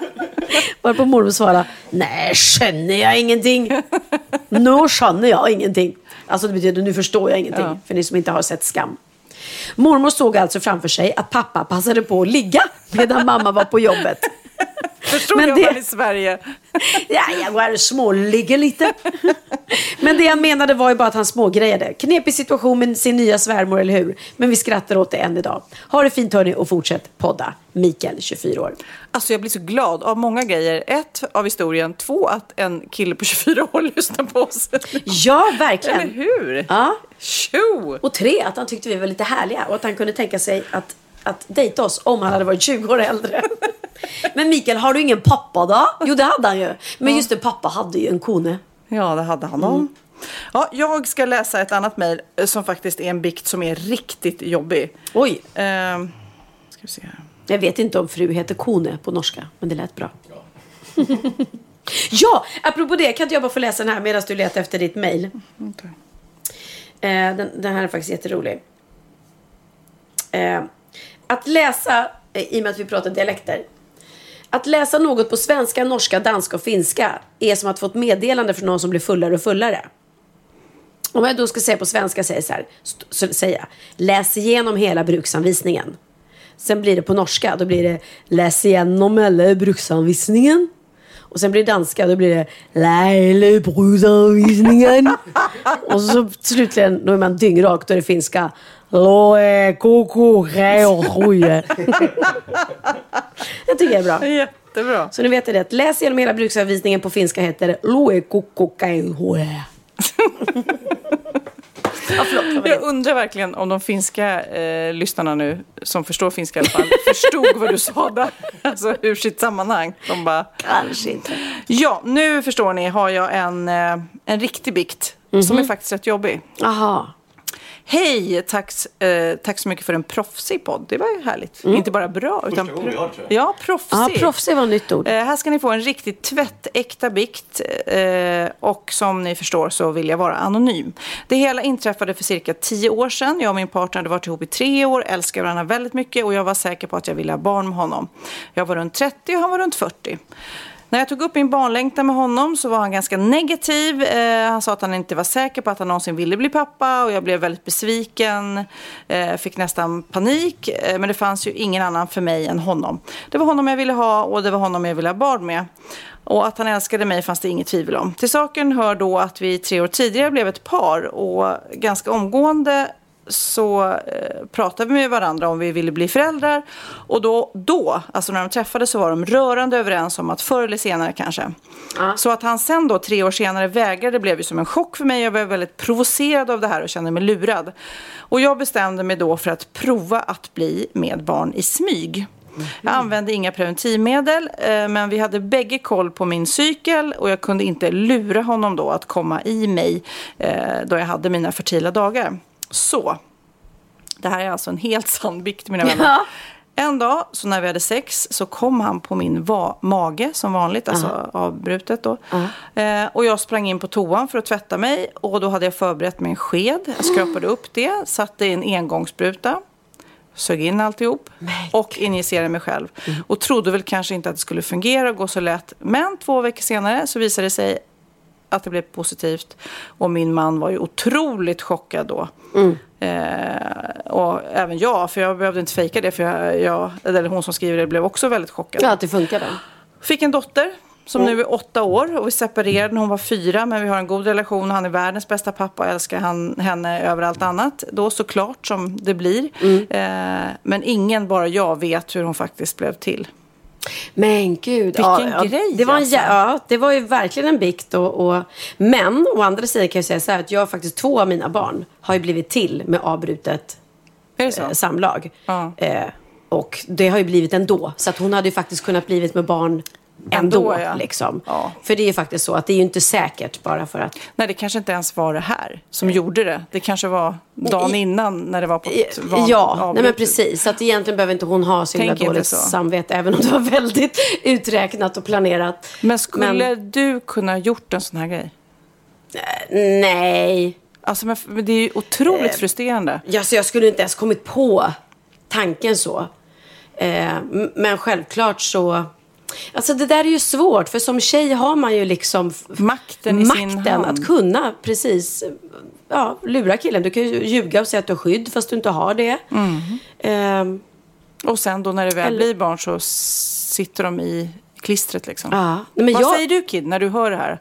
Varpå mormor svarade, nej känner jag ingenting. Nu känner jag ingenting. Alltså det betyder nu förstår jag ingenting. För ni som inte har sett Skam. Mormor såg alltså framför sig att pappa passade på att ligga medan mamma var på jobbet. Förstår Men jag det- i Sverige? Ja, jag och småligger lite. Men det jag menade var ju bara att han smågrejade. Knepig situation med sin nya svärmor, eller hur? Men vi skrattar åt det än idag. Ha det fint hörni och fortsätt podda. Mikael, 24 år. Alltså jag blir så glad av många grejer. Ett, av historien. Två, att en kille på 24 år lyssnar på oss. Ja, verkligen. Eller hur? Ja. Tjo! Och tre, att han tyckte vi var lite härliga och att han kunde tänka sig att, att dejta oss om han hade varit 20 år äldre. Men Mikael, har du ingen pappa då? Jo, det hade han ju. Men just det, pappa hade ju en kone. Ja, det hade han. Mm. Ja, jag ska läsa ett annat mejl eh, som faktiskt är en bikt som är riktigt jobbig. Oj, Ehm, ska vi se här. jag vet inte om fru heter kone på norska, men det lät bra. Ja, apropå det, kan inte jag bara få läsa den här medan du letar efter ditt mejl? Eh, den, den här är faktiskt jätterolig. Eh, att läsa, eh, i och med att vi pratar dialekter. Att läsa något på svenska, norska, danska och finska är som att få ett meddelande från någon som blir fullare och fullare. Om jag då ska säga på svenska säger jag så här, så säga, läs igenom hela bruksanvisningen. Sen blir det på norska, då blir det läs igenom hela bruksanvisningen. Och sen blir det danska, då blir det Leile bruksanvisningen. och så slutligen, då är man dyngrak, då är det finska Loe koko reoje. Jag tycker det är bra. Jättebra. Så nu vet jag det, läs igenom hela bruksanvisningen på finska heter Loe koko reoje. Ja, förlåt. Jag undrar verkligen om de finska eh, lyssnarna nu, som förstår finska i alla fall, förstod vad du sa där. Alltså ur sitt sammanhang. De bara, Kanske inte. ja, nu förstår ni har jag en, eh, en riktig bikt som är faktiskt rätt jobbig. Aha. Hej, tack, eh, tack så mycket för en proffsig podd. Det var ju härligt. Inte bara bra, utan Första gången har det, tror Ja, proffsig. Ja, proffsig var ett nytt ord. Eh, här ska ni få en riktigt tvättäkta bikt eh, och som ni förstår så vill jag vara anonym. Det hela inträffade för cirka tio år sedan. Jag och min partner hade varit ihop i tre år, älskar varandra väldigt mycket och jag var säker på att jag ville ha barn med honom. Jag var runt 30 och han var runt 40. När jag tog upp min barnlängtan med honom så var han ganska negativ. Eh, han sa att han inte var säker på att han någonsin ville bli pappa och jag blev väldigt besviken. Eh, fick nästan panik. Eh, men det fanns ju ingen annan för mig än honom. Det var honom jag ville ha och det var honom jag ville ha barn med. Och att han älskade mig fanns det inget tvivel om. Till saken hör då att vi tre år tidigare blev ett par och ganska omgående så eh, pratade vi med varandra om vi ville bli föräldrar. Och då, då, alltså när de träffades så var de rörande överens om att förr eller senare kanske. Så att han sen då tre år senare vägrade blev ju som en chock för mig. Jag var väldigt provocerad av det här och kände mig lurad. Och jag bestämde mig då för att prova att bli med barn i smyg. Jag använde inga preventivmedel, eh, men vi hade bägge koll på min cykel och jag kunde inte lura honom då att komma i mig eh, då jag hade mina fertila dagar. Så, det här är alltså en helt sann bikt mina vänner. Ja. En dag, så när vi hade sex, så kom han på min va- mage som vanligt, alltså avbrutet då. Eh, och jag sprang in på toan för att tvätta mig och då hade jag förberett med en sked. Jag skrapade upp det, satte i en engångsspruta, sög in alltihop och injicerade mig själv. Och trodde väl kanske inte att det skulle fungera och gå så lätt. Men två veckor senare så visade det sig att det blev positivt. Och min man var ju otroligt chockad då. Eh, och även jag, för jag behövde inte fejka det. För jag, jag, eller hon som skriver det blev också väldigt chockad. Ja, att det funkade. Fick en dotter som nu är åtta år och vi separerade när hon var fyra. Men vi har en god relation och han är världens bästa pappa och älskar han, henne över allt annat. Då såklart som det blir. Eh, men ingen, bara jag, vet hur hon faktiskt blev till. Men gud. Vilken grej, det var, en, alltså. ja, det var ju verkligen en bikt. Och, och, men å andra sidan kan jag säga så här att jag faktiskt, två av mina barn har ju blivit till med avbrutet eh, samlag. Ja. Eh, och det har ju blivit ändå. Så att hon hade ju faktiskt kunnat blivit med barn ändå. Ändå, ja. liksom. Ja. För det är ju faktiskt så att det är ju inte säkert bara för att... Nej, det kanske inte ens var det här som gjorde det. Det kanske var dagen I- innan när det var på ett van- Ja, nej men avbrutet. precis. Så att egentligen behöver inte hon ha så himla dåligt samvete. Även om det var väldigt uträknat och planerat. Men skulle Men- du kunna gjort en sån här grej? Nej. Alltså, men, men det är ju otroligt Eh, frustrerande. Ja, så jag skulle inte ens kommit på tanken så. Eh, men självklart så... Alltså det där är ju svårt, för som tjej har man ju liksom Makten i sin makten hand. att kunna precis ja, lura killen. Du kan ju ljuga och säga att du har skydd fast du inte har det. Eh, Och sen då när det väl Eller- blir barn så sitter de i klistret liksom. ja. Nej, men Vad jag, säger du Kid när du hör det här?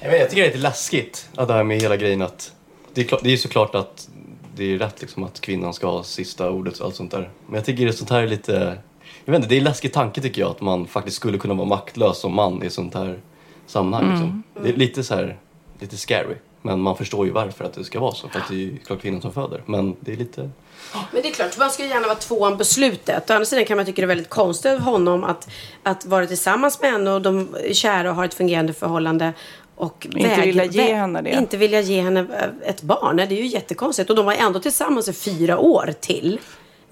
Jag, vet, jag tycker det är lite läskigt, att det här med hela grejen att... Det är, klart, det är ju såklart att det är rätt liksom att kvinnan ska ha sista ordet och allt sånt där. Men jag tycker det sånt här är lite... Jag vet inte, det är en läskig tanke tycker jag att man faktiskt skulle kunna vara maktlös som man i sånt här sammanhang. Liksom. Det är lite så här, lite scary. Men man förstår ju varför att det ska vara så. För att det är ju klart kvinnan som föder. Men det är lite... Men det är klart, man ska ju gärna vara tvåan på slutet. Å andra sidan kan man tycka det är väldigt konstigt av honom att, att vara tillsammans med henne och de är kära och har ett fungerande förhållande. Och Inte vilja ge henne det. Inte vilja ge henne eh, ett barn. Nej, Det är ju jättekonstigt. Och de var ändå tillsammans i fyra år till.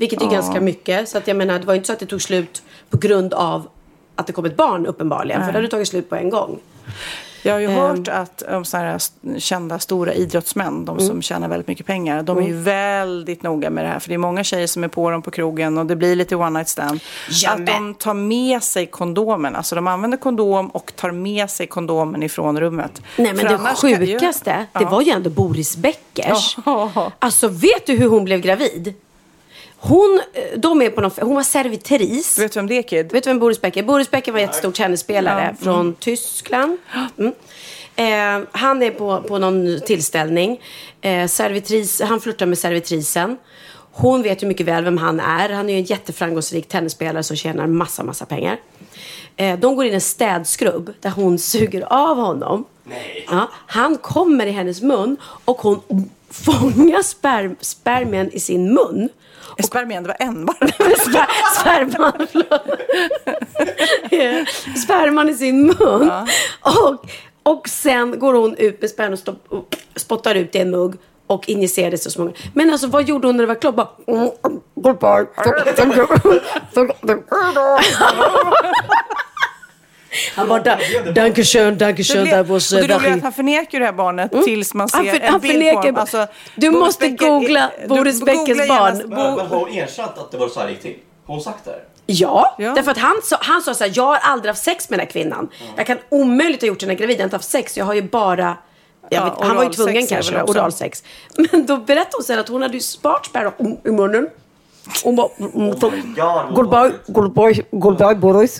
Vilket är ganska mycket. Så att jag menar, det var ju inte så att det tog slut på grund av att det kom ett barn uppenbarligen. För det hade tagit slut på en gång. Jag har ju Ehm. hört att um, såna här st- kända stora idrottsmän, de Mm. som tjänar väldigt mycket pengar, de är ju väldigt noga med det här. För det är många tjejer som är på dem på krogen och det blir lite one night stand. Ja, att de tar med sig kondomen. Alltså de använder kondom och tar med sig kondomen ifrån rummet. Nej men För det sjukaste, det Ja. var ju ändå Boris Beckers. Ja. Alltså vet du hur hon blev gravid? Hon, eh, de är på någon, hon var servitris. Du vet vem det är Kid? Vet du vem Boris Becker är? Boris Becker var en jättestor tennisspelare från Tyskland. Mm. Eh, han är på, på någon tillställning. Eh, servitris, han flörtar med servitrisen. Hon vet ju mycket väl vem han är. Han är ju en jätteframgångsrik tennisspelare som tjänar massa, massa pengar. Eh, de går in i en städskrubb där hon suger av honom. Ja, han kommer i hennes mun och hon fångar sperm, spermien i sin mun. Och spermien, det var en bara. Sper, sperman, Sperman i sin mun. Och, och sen går hon ut med sperman och, stopp, och spottar ut i en mugg och injicerar det så smånga. Men alltså vad gjorde hon när det var klart? Bara, "Mm, goodbye. Han bara, "Da- Dankeschön, Dankeschön, that was och uh, det roliga är att han förnekar det här barnet tills man ser Han för- en han bild på honom. Alltså, Du Boris måste Becker- googla Boris Beckers barn. Bo- Men, men har hon erkänt att det var så här det gick till? Har hon sagt det? här? Ja, Ja. därför att han sa, han sa så här, jag har aldrig haft sex med den här kvinnan. Jag kan omöjligt ha gjort henne gravid, jag har inte haft sex, jag har ju bara jag Ja, vet, han var ju tvungen kanske, oralsex. Men då berättade hon sen att hon hade ju spart sperma i munnen. Hon bara, mm, så, goodbye, goodbye, goodbye Boris.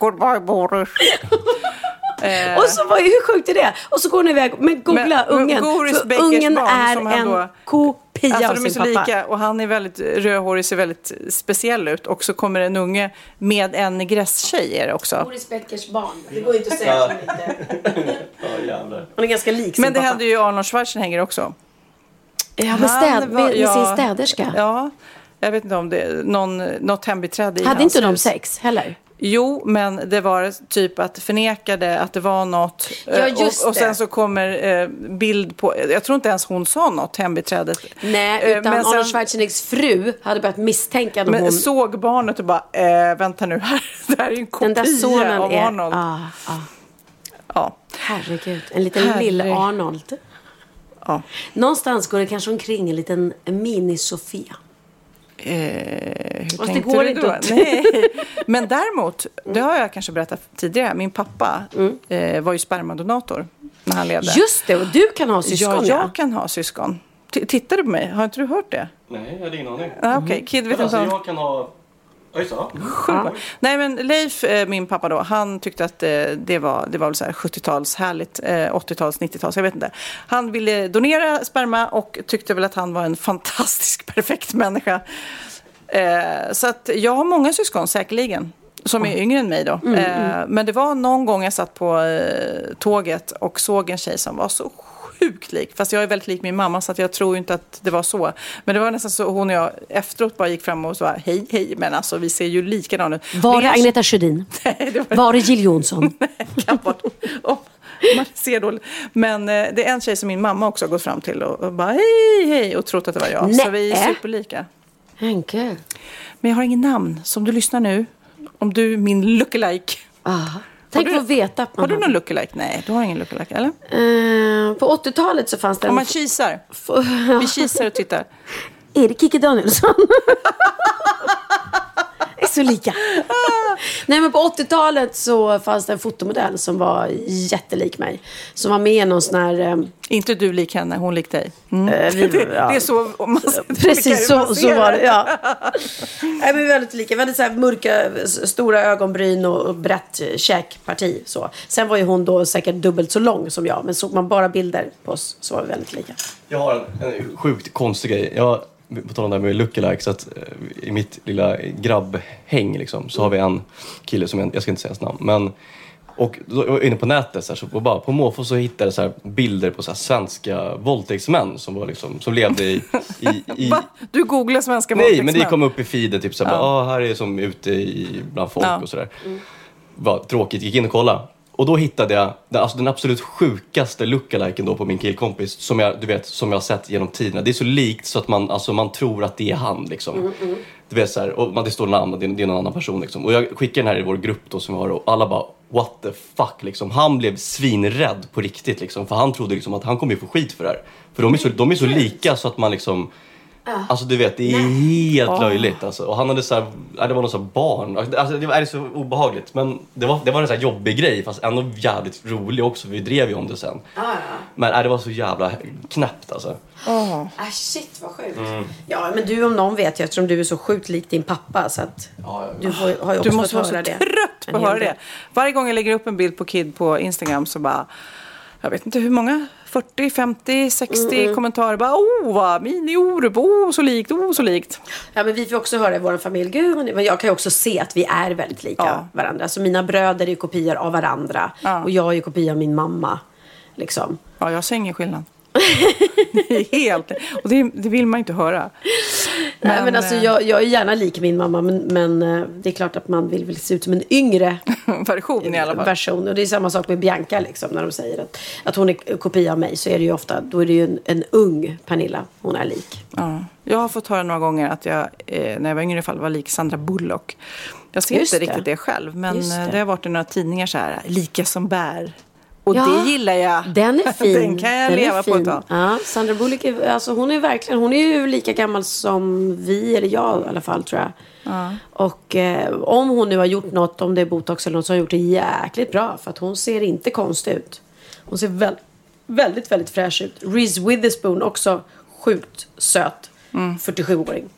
Goodbye Boris. Och så var ju, hur sjukt är det? Och så går hon iväg, men googla Men- ungen. Boris för ungen barn är en då- kopia Alltså av de är sin så pappa. lika och han är väldigt rödhårig, ser väldigt speciell ut. Och så kommer en unge med en negresstjej är det också. Boris Beckers barn. Det går ju inte att säga att inte... Hon är ganska lik sin Men det pappa. hände ju Arnold Schwarzenegger också. Ja, med, städ, var- med, med ja, sin städerska. Ja. Jag vet inte om det någon, något hembiträde i Hade hans inte de sex heller? Jo, men det var typ att förnekade att det var något. Ja, Eh, just och, och sen så kommer eh, bild på, jag tror inte ens hon sa något, hembiträdet. Nej, Eh, utan men Arnold Schwarzeneggers fru hade börjat misstänka när Men hon... såg barnet och bara, eh, vänta nu här, det här är en kopia av är... Arnold. Ah, ah. Ja. Herregud, en liten Herre- lille Arnold. Ja. Någonstans går det kanske omkring en liten mini-Sofia. Eh, hur Fast det tänkte går du inte då? att- Nej. Men däremot, det har jag kanske berättat tidigare, min pappa eh, var ju spermadonator när han levde. Just det, och du kan ha syskon ja, ja. jag kan ha syskon. T- tittar du på mig? Har inte du hört det? Nej, jag hade ingen aning. Ah, Okej, Kid vet alltså, inte om... jag kan ha... Oj, så. Sjukt. Nej men Leif, eh, min pappa då, han tyckte att eh, det var, det var väl så här 70-tals härligt, eh, 80-tals, 90-tals, jag vet inte. Han ville donera sperma och tyckte väl att han var en fantastisk perfekt människa. Eh, så att jag har många syskon säkerligen. Som är yngre än mig då. eh, Men det var någon gång jag satt på eh, tåget och såg en tjej som var så sjukt lik. Fast jag är väldigt lik min mamma så att jag tror inte att det var så. Men det var nästan så hon och jag efteråt bara gick fram och sa hej hej. Men alltså vi ser ju likadana ut. Var Det Agneta Sjödin? Nej, det var Var det Jill Johnson? kan vara om man ser dåligt. Men eh, det är en tjej som min mamma också har gått fram till och, och bara hej hej och trott att det var jag. Så vi är Nej. superlika. Henke. Men jag har ingen namn. Så om du lyssnar nu, om du min lookalike. Ah. Tänk du- att veta Har du har- någon lookalike? Nej, du har ingen lookalike, eller? Eh, på 80-talet så fanns det Om man kisar. Vi kisar och tittar. Är det Kikki Danielsson? är så lika. Nej men på 80-talet så fanns det en fotomodell som var jättelik mig. Som var med i någon sån här... eh, Inte du lik henne, hon lik dig. Mm. eh, vi, Det, ja. det är så man Precis så, man så var det. Ja. Nej, men väldigt lika. Hade så här mörka, stora ögonbryn och, och brett eh, käkparti. Så. Sen var ju hon då säkert dubbelt så lång som jag. Men såg man bara bilder på oss så var vi väldigt lika. Jag har en, en sjukt konstig grej. Jag, på tal om det här med lookalike, så att eh, i mitt lilla grabbhäng liksom, så har vi en kille som jag, jag ska inte säga hans namn, men och då, jag var inne på nätet så, här, så bara, på måfå så hittade jag så här, bilder på så här, svenska våldtäktsmän som, var, liksom, som levde i... i, i? Du googlar svenska Nej, men det våldtäktsmän. kom upp i feeden typ såhär, Ja. ja. ah, här är som ute i, bland folk Ja. och sådär. Var tråkigt, gick in och kollade. Och då hittade jag den, alltså den absolut sjukaste lookaliken då på min killkompis som jag, du vet, som jag har sett genom tiderna. Det är så likt så att man, alltså, man tror att det är han liksom. Du vet såhär, och man, det står namn och det är, det är någon annan person liksom. Och jag skickar den här i vår grupp då som vi har och alla bara what the fuck liksom. Han blev svinrädd på riktigt liksom. För han trodde liksom att han kommer få skit för det här. För de är så, de är så lika så att man liksom Alltså du vet, det är helt löjligt alltså. Och han hade så här, ja, det var någon så här barn. Alltså, det var det är så obehagligt. Men det var, det var en så här jobbig grej fast ändå jävligt rolig också. Vi drev ju om det sen. Men äh, det var så jävla knäppt alltså. Ah, shit vad sjukt. Ja men du om någon vet ju eftersom du är så sjukt lik din pappa. Så att du får, har ju också Du måste vara så det. trött på att höra det. Varje gång jag lägger upp en bild på Kid på Instagram så bara, jag vet inte hur många, 40, 50, 60 Mm, kommentarer. Bara, oh, vad mini-Orup, oh, så likt, oh, så likt. Ja, men vi får också höra i vår familj, gud, men jag kan ju också se att vi är väldigt lika Ja. varandra. Så mina bröder är kopior av varandra. Ja. Och jag är kopia av min mamma. Liksom. Ja, jag ser ingen skillnad. Helt, och det, det vill man inte höra. Nej, men alltså, eh, jag, jag är gärna lik min mamma, men, men eh, det är klart att man vill, vill se ut som en yngre version i alla fall. version. Och det är samma sak med Bianca, liksom, när de säger att, att hon är kopia av mig. Så är det ju ofta, då är det ju en, en ung Pernilla hon är lik. Ja. Jag har fått höra några gånger att jag, eh, när jag var yngre i fall, var lik Sandra Bullock. Jag ser Just inte det. riktigt det själv, men det. det har varit i några tidningar så här, lika som bär. Och Ja, det gillar jag. Den är fin. Den kan jag Den leva på ett tag. Ja, Sandra Bullock är, alltså hon är verkligen, hon är ju lika gammal som vi, eller jag i alla fall tror jag. Och eh, om hon nu har gjort något, om det är botox eller något, så har hon gjort det jäkligt bra. För att hon ser inte konstig ut. Hon ser väl, väldigt, väldigt fräsch ut. Reese Witherspoon också sjukt söt. 47-åring.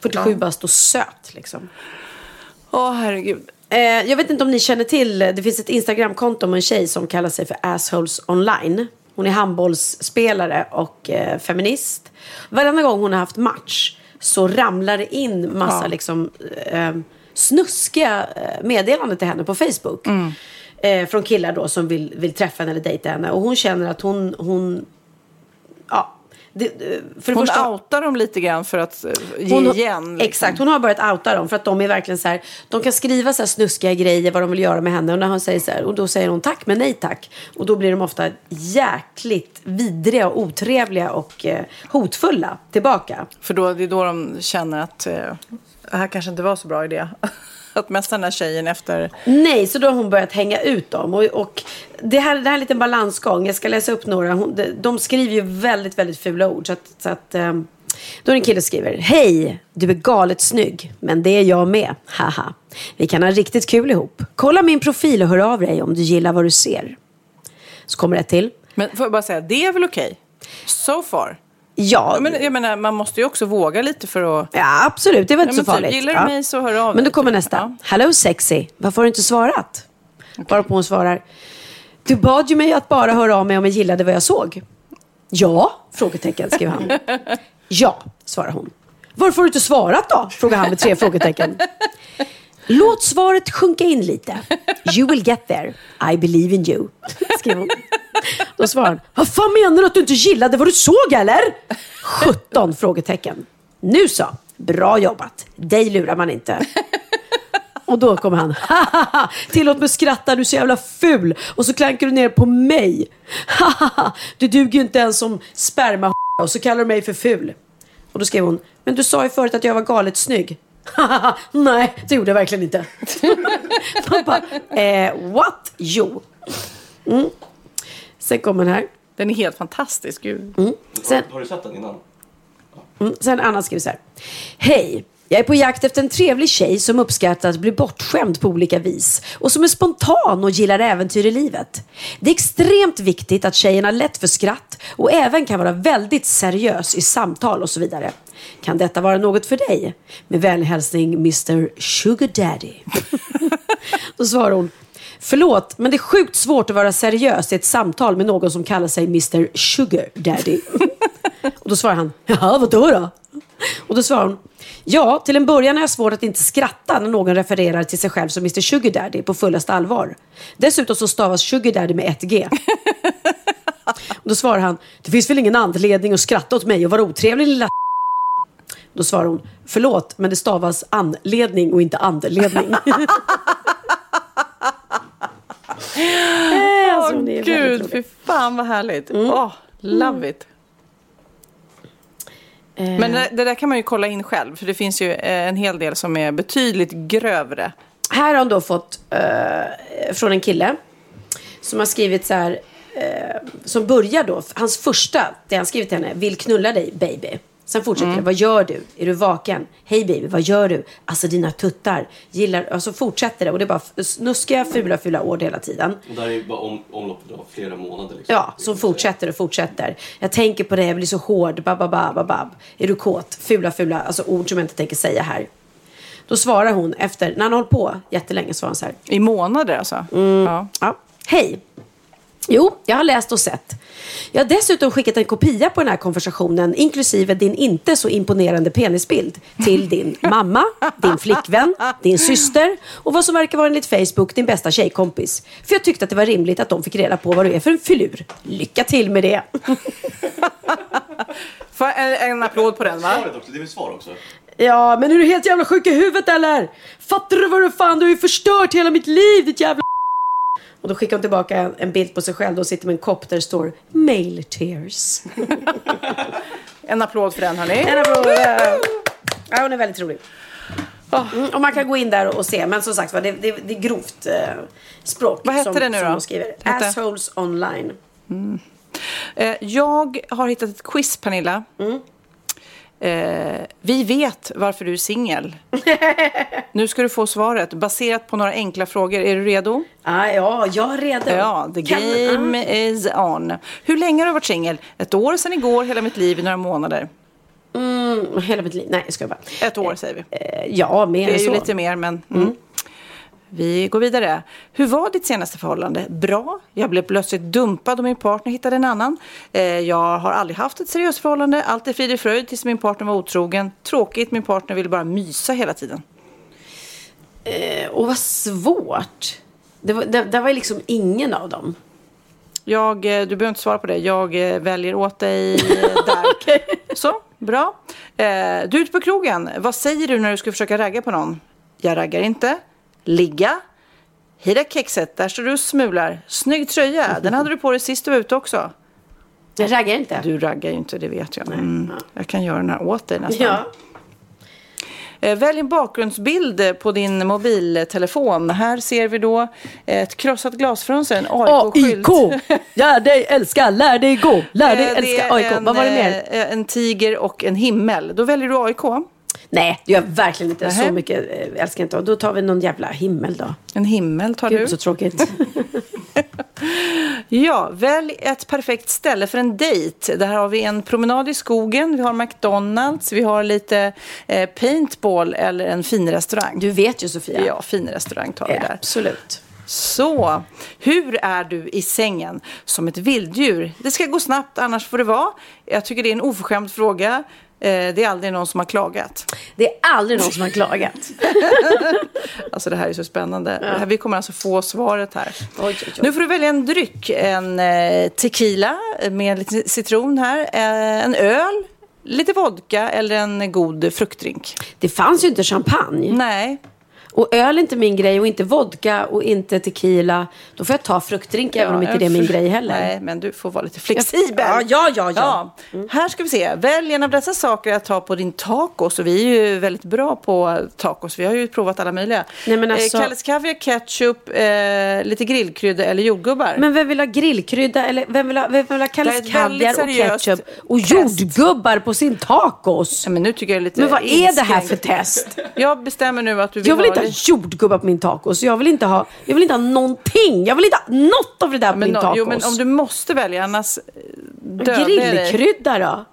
47 bast och söt liksom. Åh, herregud. Eh, jag vet inte om ni känner till, det finns ett Instagramkonto om en tjej som kallar sig för Assholes Online. Hon är handbollsspelare och eh, feminist. Varenda gång hon har haft match så ramlar det in massa Ja. liksom, eh, snuskiga eh, meddelanden till henne på Facebook. Eh, från killar då som vill, vill träffa henne eller dejta henne. Och hon känner att hon, hon det, eh, för Hon första, outar dem lite grann för att eh, ge hon, igen. liksom. Exakt, hon har börjat outa dem för att de är verkligen så här, de kan skriva så här snuskiga grejer vad de vill göra med henne och när hon säger så här, och då säger hon tack men nej tack. Och då blir de ofta jäkligt vidriga och otrevliga och eh, hotfulla tillbaka. För då, det är då de känner att eh, det här kanske inte var så bra idé. att messa den här tjejen efter... Nej, så då har hon börjat hänga ut dem. Och, och det, här, det här är en liten balansgång. Jag ska läsa upp några. Hon, de, de skriver ju väldigt, väldigt fula ord. Så att, så att, ehm, då är det en kille som skriver. Hej, du är galet snygg. Men det är jag med. Haha. Vi kan ha riktigt kul ihop. Kolla min profil och hör av dig om du gillar vad du ser. Så kommer det till. Men får jag bara säga, det är väl okej? So far. Ja, men, jag menar, man måste ju också våga lite för att... ja absolut. Det var inte Ja, så typ, farligt. gillar du Ja. mig så hör av Men då dig, kommer typ. nästa. Ja. Hello sexy. Varför har du inte svarat? Varpå hon svarar. Du bad ju mig att bara höra av mig om jag gillade vad jag såg. Ja? Frågetecken skriver han. Ja, svarar hon. Varför har du inte svarat då? Frågar han med tre frågetecken. Låt svaret sjunka in lite. You will get there. I believe in you. Skrev hon. Då svarar han. Vad fan menar du att du inte gillade vad du såg eller? 17 frågetecken. Nu så. Bra jobbat. Dig lurar man inte. Och då kommer han. "Hahaha, Tillåt mig skratta, du är så jävla ful. Och så klankar du ner på mig. "Hahaha, Du duger ju inte ens som sperma och så kallar du mig för ful. Och då skrev hon. Men du sa ju förut att jag var galet snygg. "Hahaha, Nej, det gjorde jag verkligen inte. Man bara, eh, what? Jo. Mm. Sen kommer den här. Den är helt fantastisk. Gud. Sen, Har du sett den innan? Mm. Sen Anna skriver så här. Hej! Jag är på jakt efter en trevlig tjej som uppskattar att bli bortskämd på olika vis och som är spontan och gillar äventyr i livet. Det är extremt viktigt att tjejen har lätt för skratt och även kan vara väldigt seriös i samtal och så vidare. Kan detta vara något för dig? Med vänlig hälsning Mr Sugar Daddy. Då svarar hon. Förlåt, men det är sjukt svårt att vara seriös i ett samtal med någon som kallar sig Mr Sugar Daddy. Och då svarar han, jaha, vadå då? Och då svarar hon, ja, till en början har jag svårt att inte skratta när någon refererar till sig själv som Mr Sugar Daddy på fullaste allvar. Dessutom så stavas Sugar Daddy med ett G. Och då svarar han, det finns väl ingen anledning att skratta åt mig och vara otrevlig lilla Då svarar hon, förlåt, men det stavas anledning och inte andeledning. Eh, alltså, är väldigt gud, fy fan vad härligt. Mm. Åh, love it. Eh, Men det, det där kan man ju kolla in själv. För det finns ju eh, en hel del som är betydligt grövre. Här har hon då fått eh, från en kille som har skrivit så här, eh, som börjar då, hans första, det han skrivit till henne, vill knulla dig baby. Sen fortsätter det, vad gör du? Är du vaken? Hej baby, vad gör du? Alltså dina tuttar. Gillar, alltså fortsätter det och det är bara snuskiga, fula, fula ord hela tiden. Och där är ju bara om, omloppet av flera månader. Liksom. Ja, som fortsätter och fortsätter. Jag tänker på det, jag blir så hård, bababa, babab. Är du kåt? Fula, fula, alltså ord som jag inte tänker säga här. Då svarar hon efter, när han har hållit på jättelänge, svarar hon så här. I månader alltså. Mm. Ja. Ja. Hej! Jo, jag har läst och sett. Jag har dessutom skickat en kopia på den här konversationen, inklusive din inte så imponerande penisbild, till din mamma, din flickvän, din syster och vad som verkar vara enligt Facebook din bästa tjejkompis. För jag tyckte att det var rimligt att de fick reda på vad du är för en filur. Lycka till med det! Får en, en applåd på den va? Svaret också, det är väl svar också? Ja, men är du helt jävla sjuk i huvudet eller? Fattar du vad du fan, du har ju förstört hela mitt liv ditt jävla Och då skickar hon tillbaka en, bild på sig själv och sitter med en kopp där det står Mail tears. En applåd för den hörni. En applåd. Ja, hon är väldigt rolig. Mm, och man kan gå in där och se, men som sagt var, det, det, det är grovt eh, språk. Vad hette som, det nu som då? hon skriver. Assholes online. Eh, jag har hittat ett quiz Pernilla. Mm. Eh, vi vet varför du är singel. nu ska du få svaret baserat på några enkla frågor. Är du redo? Ah, ja, jag är redo. Ja, the Kan- game ah. is on. Hur länge har du varit singel? Ett år sedan igår, hela mitt liv i några månader. Mm, hela mitt liv. Nej, jag ska bara. Ett år säger vi. Eh, ja, mer Det är än ju så. lite mer, men... Mm. Vi går vidare. Hur var ditt senaste förhållande? Bra. Jag blev plötsligt dumpad och min partner hittade en annan. Eh, jag har aldrig haft ett seriöst förhållande. Allt är frid och fröjd tills min partner var otrogen. Tråkigt, min partner ville bara mysa hela tiden. Eh, och vad svårt. Det var, det, det var liksom ingen av dem. Jag, eh, du behöver inte svara på det. Jag eh, väljer åt dig där. Så, bra. Eh, du är ute på krogen. Vad säger du när du ska försöka ragga på någon? Jag raggar inte. Ligga. Hej där kexet, där står du och smular. Snygg tröja, den hade du på dig sist du var ute också. Jag raggar inte. Du raggar ju inte, det vet jag. Mm. Jag kan göra den här åt dig nästan. Ja. Eh, Välj en bakgrundsbild på din mobiltelefon. Här ser vi då ett krossat glasfönster, en AIK-skylt. AIK! Lär dig älska, lär dig gå, lär dig Eh, älska AIK. en, Vad var det mer? eh, En tiger och en himmel. Då väljer du AIK. Nej, det gör jag verkligen inte. Nähä. Så mycket eh, älskar jag inte. Och då tar vi någon jävla himmel då. En himmel tar Gud du. så tråkigt. Ja, välj ett perfekt ställe för en dejt. Där har vi en promenad i skogen, vi har McDonalds, vi har lite eh, paintball eller en fin restaurang. Du vet ju Sofia. Ja, fin restaurang tar vi där. Absolut. Så, hur är du i sängen? Som ett vilddjur. Det ska gå snabbt, annars får det vara. Jag tycker det är en oförskämd fråga. Eh, Det är aldrig någon som har klagat. Det är aldrig någon som har klagat. Alltså det här är så spännande. Här- Vi kommer alltså få svaret här. Oj, oj, oj. Nu får du välja en dryck. En eh, tequila med lite citron här. Eh, en öl, lite vodka eller en god fruktdrink. Det fanns ju inte champagne. Nej, Och öl är inte min grej och inte vodka och inte tequila. Då får jag ta fruktdrink även om inte det är min grej heller. Nej, men du får vara lite flexibel. Ja, ja, ja, ja. Här ska vi se. Välj en av dessa saker att ta på din tacos. Och vi är ju väldigt bra på tacos. Vi har ju provat alla möjliga. Nej, men alltså- eh, Kalles kaviar, ketchup, eh, lite grillkrydda eller jordgubbar. Men vem vill ha grillkrydda eller vem vill ha, vem vill ha Kalles kaviar och ketchup och jordgubbar på sin tacos? Ja, men nu tycker jag lite Men vad är det här för test? Jag bestämmer nu att du vill, Jag vill ha ha jordgubbar på min tacos. Jag vill inte ha, jag vill inte ha någonting. Jag vill inte ha något av det där på men, min no, tacos. jo, men om du måste välja, annars eh, dödar. Grillkrydda då?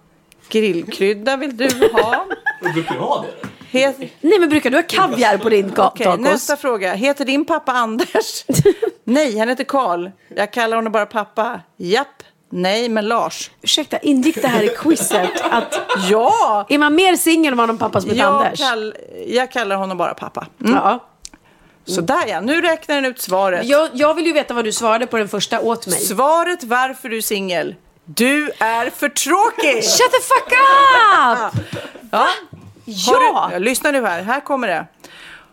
Grillkrydda vill du ha. Brukar du ha det? Het, Nej men brukar du ha kaviar på din Okej, tacos? nästa fråga. Heter din pappa Anders? Nej, han heter Karl. Jag kallar honom bara pappa. Japp. Nej, men Lars. Ursäkta, ingick det här i quizet att Ja! är man mer singel om man har pappa som heter Jag, Anders? kall, jag kallar honom bara pappa. Mm. Ja. Så där ja, nu räknar den ut svaret. Jag, jag vill ju veta vad du svarade på den första åt mig. Svaret varför du är singel. Du är för tråkig! Shut the fuck up! Ja. Ja! Du, ja, lyssna nu här, här kommer det.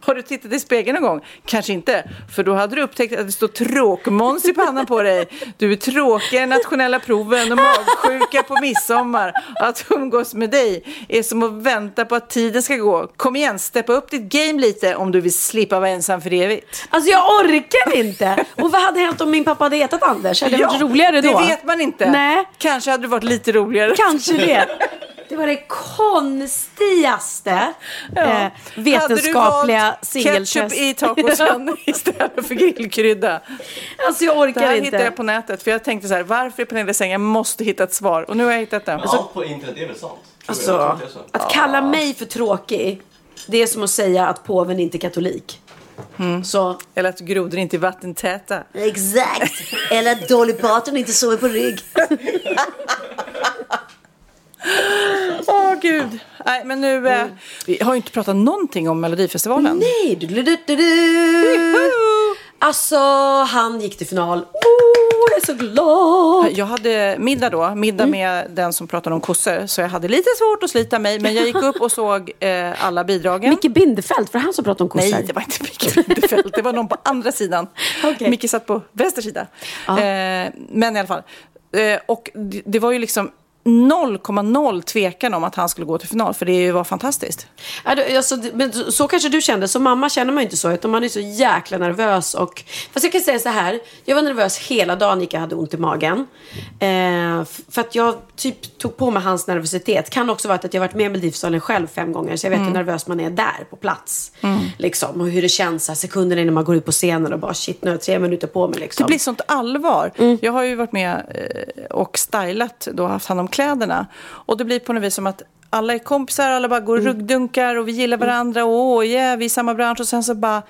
Har du tittat i spegeln någon gång? Kanske inte, för då hade du upptäckt att det står tråkmåns i pannan på dig. Du är tråkig i nationella proven och magsjuka på midsommar. Att umgås med dig är som att vänta på att tiden ska gå. Kom igen, steppa upp ditt game lite om du vill slippa vara ensam för evigt. Alltså jag orkar inte. Och vad hade hänt om min pappa hade hetat Anders? Hade det varit roligare då? Det vet man inte. Nej. Kanske hade det varit lite roligare. Kanske det. Det var det konstigaste eh, vetenskapliga Hade du valt ketchup singeltest. i tacosen istället för grillkrydda? Alltså jag Det orkar här inte. hittade jag på nätet för jag tänkte så här, varför är Pernilla säng? Jag måste hitta ett svar. Och nu har jag hittat det. Allt på internet är väl sant? Alltså, det att kalla mig för tråkig, det är som att säga att påven inte är katolik. Mm. Så, Eller att grodor inte är vattentäta. exakt. Eller att Dolly Parton inte sover på rygg. Åh gud. Nej men nu, eh, vi har ju inte pratat någonting om Melodifestivalen. Nej, du, du, du, du, du. Alltså, han gick till final. Oh, jag är så glad. Jag hade middag då, middag med den som pratade om kossor. Så jag hade lite svårt att slita mig. Men jag gick upp och såg eh, alla bidragen. Micke Bindefeld, för han som pratade om kossor. Nej, det var inte Micke Bindefeld. Det var någon på andra sidan. Okej. Micke satt på vänster sida. Ja. Eh, men i alla fall. Eh, och det, det var ju liksom 0,0 tvekan om att han skulle gå till final. För det var fantastiskt. Alltså, men så- kanske du kände. Som mamma känner man ju inte så. Utan man är så jäkla nervös. Och, fast jag kan säga så här. Jag var nervös hela dagen. Jag hade ont i magen. Eh, för att jag typ tog på mig hans nervositet. Kan också vara att jag varit med i Melodifestivalen själv fem gånger. Så jag vet Mm. hur nervös man är där på plats. Liksom, och hur det känns här, sekunderna innan man går ut på scenen och bara shit nu har jag tre minuter på mig. Liksom. Det blir sånt allvar. Mm. Jag har ju varit med eh, och stylat, då haft hand om kläderna. Och det blir på något vis som att alla är kompisar, alla bara går och Mm. ruggdunkar och vi gillar varandra och åh, yeah, vi är i samma bransch och sen så bara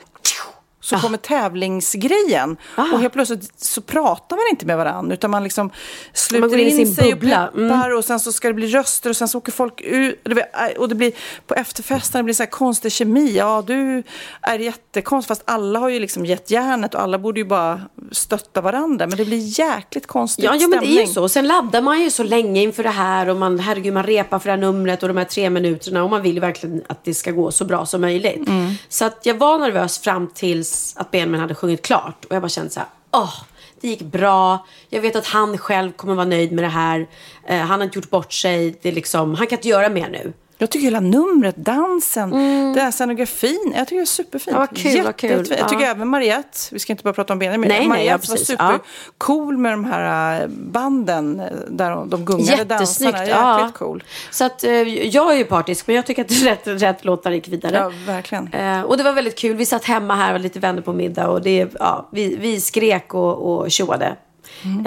så kommer tävlingsgrejen. Ah. Och helt plötsligt så pratar man inte med varandra utan man liksom sluter går in in sin sig och bubbla. Mm. och sen så ska det bli röster och sen så åker folk ut. Och det blir- blir på efterfesten det blir så här konstig kemi. Ja, du är jättekonstig fast alla har ju liksom gett järnet och alla borde ju bara stötta varandra. Men det blir jäkligt konstig Ja, ja men det är ju stämning. så. Och Sen laddar man ju så länge inför det här och man, herregud, man repar för det här numret och de här tre minuterna och man vill ju verkligen att det ska gå så bra som möjligt. Mm. Så att jag var nervös fram tills att Benjamin hade sjungit klart och jag bara kände så här, åh, det gick bra. Jag vet att han själv kommer vara nöjd med det här. Eh, han har inte gjort bort sig. Det är liksom, han kan inte göra mer nu. Jag tycker hela numret, dansen, den här scenografin. Jag tycker det är superfint. Mm. Ja, vad kul, vad kul. Jättefint. Jag tycker Ja. även Mariette, vi ska inte bara prata om Benjamin, men Nej, nej, Mariette ja, var precis. Ja. supercool med de här äh, banden äh, där de- de gungade dansarna. Jäkligt cool. Så att, eh, jag är ju partisk, men jag tycker att rätt, rätt låtar gick vidare. Ja, verkligen. Eh, och det var väldigt kul. Vi satt hemma här och lite vänner på middag och det, ja, vi, vi skrek och, och tjoade.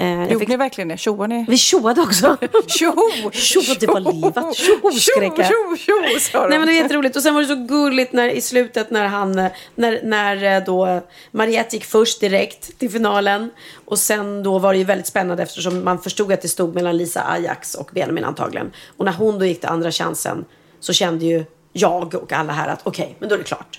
Eh, jag Gjorde fick- ni verkligen det? Tjoade ni? Vi tjoade också. Tjo! Tjo, det var livat. Tjo, skrek jag. Tjo, tjo, sa. Nej men det var jätteroligt. Och sen var det så gulligt när, i slutet när han, eh, när, när eh, då Mariette gick först direkt till finalen. Och sen då var det ju väldigt spännande eftersom man förstod att det stod mellan Lisa Ajax och Benjamin antagligen. Och när hon då gick till andra chansen så kände ju jag och alla här att okej, men då är det klart.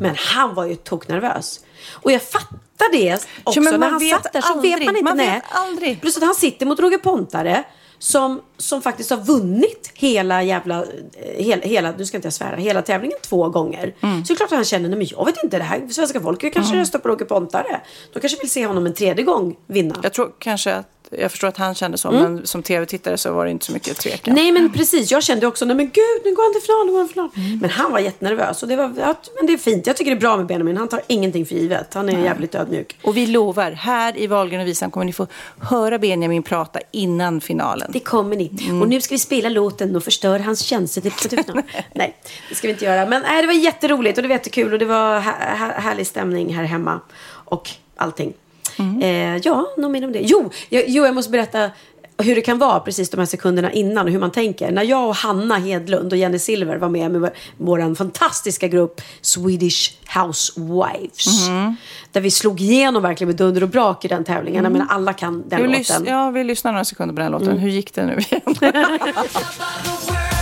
Men han var ju toknervös. Och jag fattar det också. men när han vet satt där så aldrig. vet man inte. Man vet aldrig. Plus att han sitter mot Roger Pontare som, som faktiskt har vunnit hela jävla, eh, hela, hela, nu ska inte jag svära, hela tävlingen två gånger. Mm. Så det är klart att han känner, nej men jag vet inte, det här svenska folket kanske röstar på Roger Pontare. De kanske vill se honom en tredje gång vinna. Jag tror kanske att, jag förstår att han kände så, men som tv-tittare så var det inte så mycket tvekan. Nej men precis, jag kände också, nej men gud nu går han till final, nu går han till final. Mm. Men han var jättenervös och det var, ja, men det är fint. Jag tycker det är bra med Benjamin, han tar ingenting för givet. Han är jävligt ödmjuk. Och vi lovar, här i Wahlgren och Visan kommer ni få höra Benjamin prata innan finalen. Det kommer ni. Mm. Och nu ska vi spela låten och förstöra hans känslor. till- till- nej, det ska vi inte göra. Men nej, det var jätteroligt och det var jättekul och det var här, här, härlig stämning här hemma. Och allting. Mm. Eh, ja, något mer om det. Jo, jag, jo, jag måste berätta hur det kan vara precis de här sekunderna innan och hur man tänker. När jag och Hanna Hedlund och Jenny Silver var med med vår- fantastiska grupp Swedish Housewives. Mm. Där vi slog igenom verkligen med dunder och brak i den tävlingen. Jag menar, alla kan den Hur låten. ja, vi lyssnar några sekunder på den låten. Mm. Hur gick det nu igen?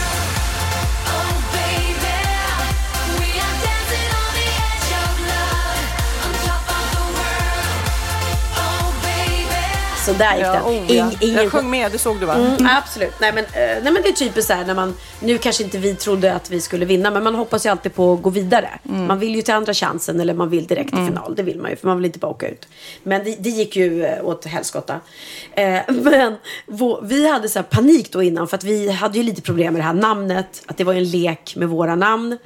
Så där gick Ja, den. oh, ja. Ing- ingen Jag sjöng med, det såg du va? Mm, absolut. Nej men, eh, nej men det är typiskt så här när man, nu kanske inte vi trodde att vi skulle vinna, men man hoppas ju alltid på att gå vidare. Mm. Man vill ju till andra chansen eller man vill direkt till final. Det vill man ju, för man vill inte bara åka ut. Men det, det gick ju eh, åt helskotta. Eh, men vå- vi hade så här panik då innan, för att vi hade ju lite problem med det här namnet, att det var en lek med våra namn.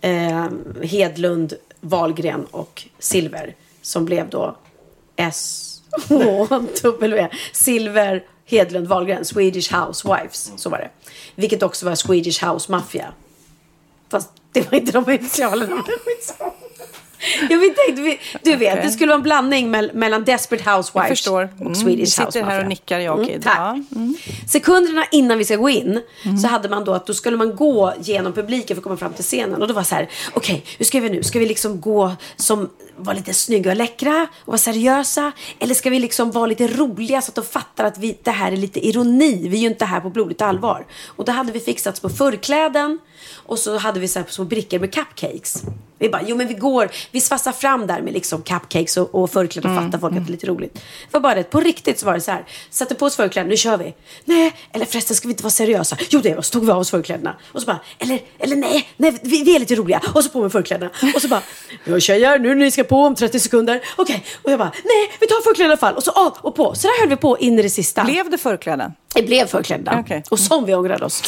Eh, Hedlund, Wahlgren och Silver, som blev då S H W Silver Hedlund Wahlgren Swedish Housewives. Så var det. Vilket också var Swedish House Mafia. Fast det var inte de initialerna. Jag vet inte, du vet, Okej. det skulle vara en blandning mel- mellan Desperate Housewives och Mm, Swedish vi sitter House här Mafia. och nickar, jag och Kid. tack. Ja, mm. Sekunderna innan vi ska gå in så hade man då att då skulle man gå genom publiken för att komma fram till scenen. Och då var så här, okej, hur ska vi nu? Ska vi liksom gå som, vara lite snygga och läckra och vara seriösa? Eller ska vi liksom vara lite roliga så att de fattar att vi, det här är lite ironi? Vi är ju inte här på blodigt allvar. Och då hade vi fixat på förkläden och så hade vi så här små brickor med cupcakes. Vi bara, jo men vi går, vi svassar fram där med liksom cupcakes och, och förkläden och fattar folk att det är lite roligt. Det var bara det, på riktigt så var det så här, satte på oss förkläden, nu kör vi. Nej, eller förresten ska vi inte vara seriösa? Jo det vi, så tog vi av oss förklädena. Och så bara, eller, eller nej, nej vi, vi är lite roliga. Och så på med förklädena. Och så bara, ja tjejer, nu ni ska på om 30 sekunder. Okej, och jag bara, nej vi tar förklädena i alla fall. Och så av och på. Så där höll vi på in i det sista. Blev det förkläden? Det blev förklädda. Okej. Och som vi ångrade oss.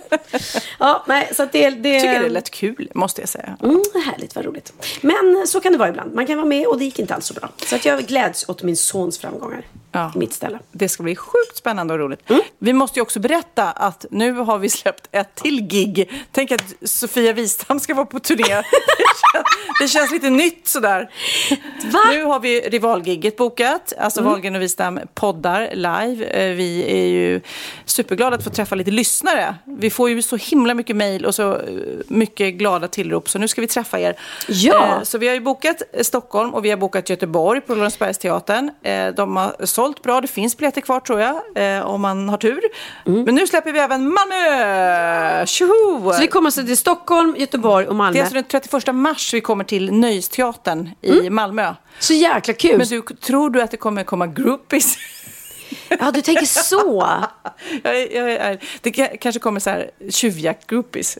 ja, nej, så det, det... Jag tycker det är lätt kul, måste jag säga. Mm, härligt, vad roligt. Men så kan det vara ibland. Man kan vara med och det gick inte alls så bra. Så att jag gläds åt min sons framgångar. Ja. Mitt ställe. Det ska bli sjukt spännande och roligt. Mm. Vi måste ju också berätta att nu har vi släppt ett till gig. Tänk att Sofia Wistam ska vara på turné. Det känns, det känns lite nytt sådär. Va? Nu har vi rivalgigget bokat. Alltså Mm. Wahlgren och Wistam poddar live. Eh, Vi är ju superglada att få träffa lite lyssnare. Vi får ju så himla mycket mejl och så eh, mycket glada tillrop. Så nu ska vi träffa er. Ja. Eh, Så vi har ju bokat Stockholm och vi har bokat Göteborg på Lorensbergsteatern. De har sålt bra. Det finns biljetter kvar tror jag, eh, om man har tur. Men nu släpper vi även Malmö! Tjoho! Så vi kommer alltså till Stockholm, Göteborg och Det Malmö. är alltså den 31 mars vi kommer till Nöjesteatern i Malmö. Så jäkla kul. Men du, tror du att det kommer komma groupies? Ja, du tänker så. jag, jag, är- det ka- kanske kommer så här tjuvjakt-groupies.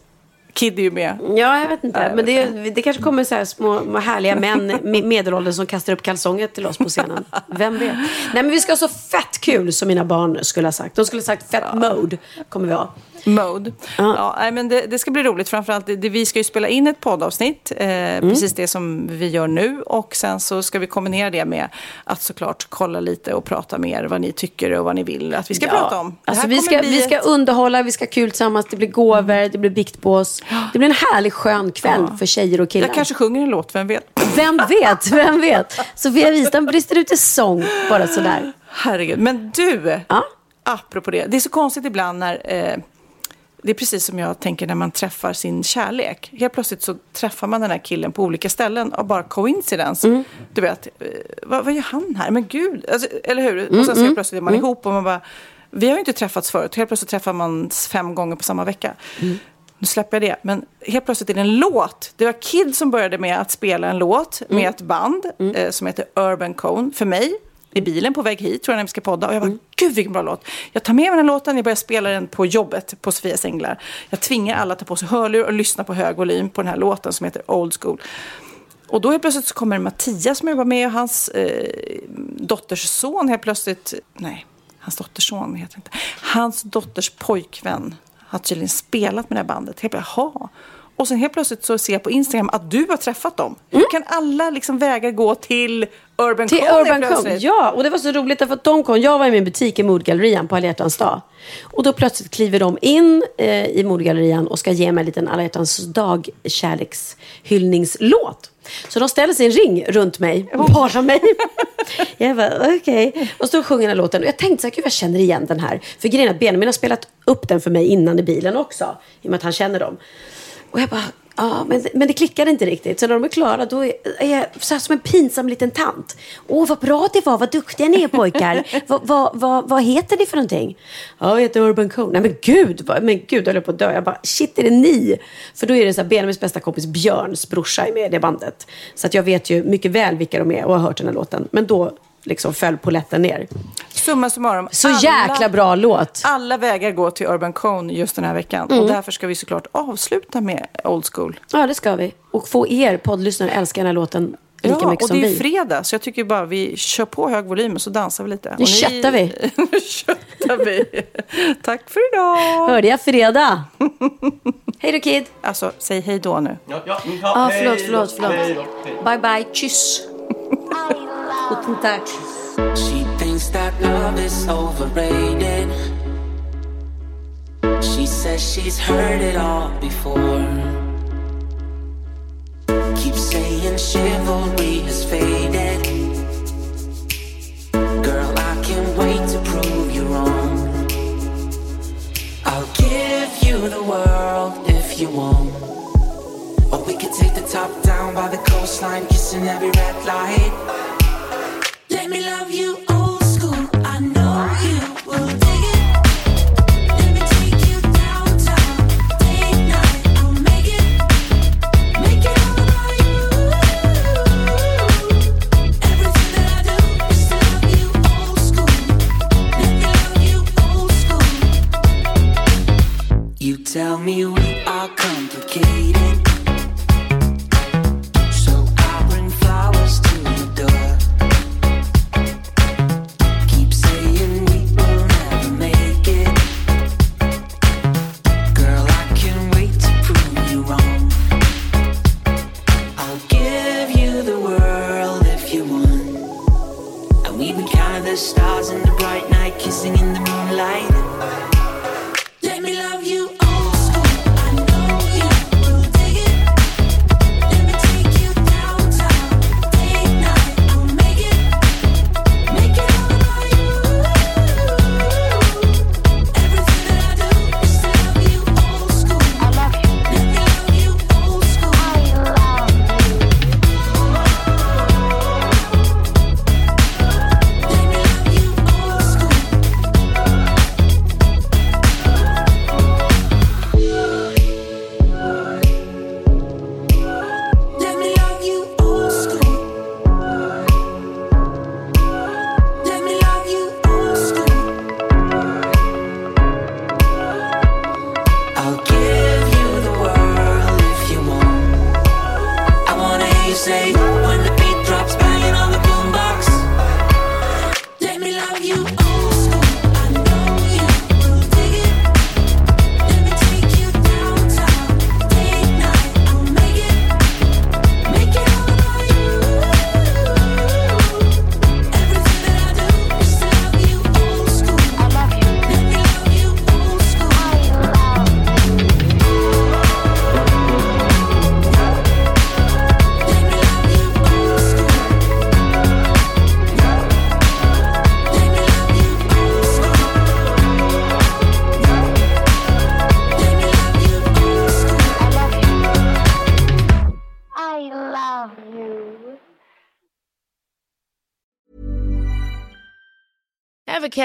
Kid är ju med. Ja, jag vet inte. Men det, det kanske kommer så här små, härliga män, me- medelålders, som kastar upp kalsonger till oss på scenen. Vem vet? Nej, men vi ska ha så fett kul, som mina barn skulle ha sagt. De skulle ha sagt fett mode, kommer vi ha. Mode. Ja, nej, men det, det ska bli roligt. Framförallt, det, vi ska ju spela in ett poddavsnitt. Eh, Mm. Precis det som vi gör nu. Och sen så ska vi kombinera det med att såklart kolla lite och prata mer vad ni tycker och vad ni vill att vi ska prata om. Alltså, vi, ska, vi ska ett- underhålla, vi ska ha kul tillsammans. Det blir gåvor, det blir biktbås. Det blir en härlig skön kväll för tjejer och killar. Jag kanske sjunger en låt, vem vet? Vem vet, vem vet? Sofia Wistam brister ut i sång, bara sådär. Herregud. Men du, Ja. apropå det. Det är så konstigt ibland när... Eh, det är precis som jag tänker när man träffar sin kärlek. Helt plötsligt så träffar man den här killen på olika ställen av bara coincidence. Mm. Du vet, eh, vad, vad gör han här? Men gud, alltså, eller hur? Mm, och sen så helt plötsligt är man ihop och man bara... Vi har ju inte träffats förut. Helt plötsligt träffar man fem gånger på samma vecka. Mm. Nu släpper jag det. Men helt plötsligt är det en låt. Det var Kid som började med att spela en låt Mm. med ett band eh, som heter Urban Cone. För mig, i bilen på väg hit, tror jag när vi ska podda. Och jag bara, Mm. gud vilken bra låt. Jag tar med mig den här låten, jag börjar spela den på jobbet på Sofias Änglar. Jag tvingar alla att ta på sig hörlur och lyssna på hög volym på den här låten som heter Old School. Och då helt plötsligt så kommer Mattias som jobbar med och hans eh, dotters son helt plötsligt, nej, hans dotters son heter inte. Hans dotters pojkvän har tydligen spelat med det här bandet. Helt plötsligt, jaha. Och sen helt plötsligt så ser jag på Instagram att du har träffat dem. Hur kan alla liksom vägar gå till Urban Till helt Urban plötsligt? Ja, och det var så roligt därför att de kom. Jag var i min butik i Modgallerian på Alla dag. Och då plötsligt kliver de in eh, i Modgallerian och ska ge mig en liten Alla hjärtans dag kärlekshyllningslåt. Så de ställer en ring runt mig, bara mig. jag bara, okej. Och så sjunger den här låten. Och jag tänkte så här, gud jag känner igen den här. För grejen är att Benjamin har spelat upp den för mig innan i bilen också. I och med att han känner dem. Och jag bara, ja, men, men det klickade inte riktigt. Så när de är klara, då är jag så här som en pinsam liten tant. Åh, vad bra det var, vad duktiga ni är pojkar. vad, vad, vad, vad heter ni för någonting? Ja, jag heter Urban Cone. Nej men gud, vad, men gud, jag höll på att dö. Jag bara, shit, är det ni? För då är det så här, Benjamins bästa kompis Björns brorsa är med i det bandet. Så att jag vet ju mycket väl vilka de är och har hört den här låten. Men då liksom föll polletten ner. Summa summarum. Så jäkla bra låt. Alla vägar går till Urban Cone just den här veckan. Mm. Och därför ska vi såklart avsluta med Old School. Ja, det ska vi. Och få er poddlyssnare att älska den här låten lika ja, mycket och som det är vi. fredag, så jag tycker bara vi kör på hög volym och så dansar vi lite. Nu Och ni- köttar vi. nu köttar vi. Tack för idag. Hörde jag fredag? hej då Kid. Alltså, säg hej då nu. Ja, ja, Ja, ja, förlåt, förlåt, förlåt. hej då, hej. Bye bye, kyss. Guten Tag. She thinks that love is overrated. She says she's heard it all before. Keep saying chivalry has faded. Girl, I can't wait to prove you wrong. I'll give you the world if you want. Top down by the coastline, kissing every red light. Let me love you old school. I know you will it. Let me take you downtown,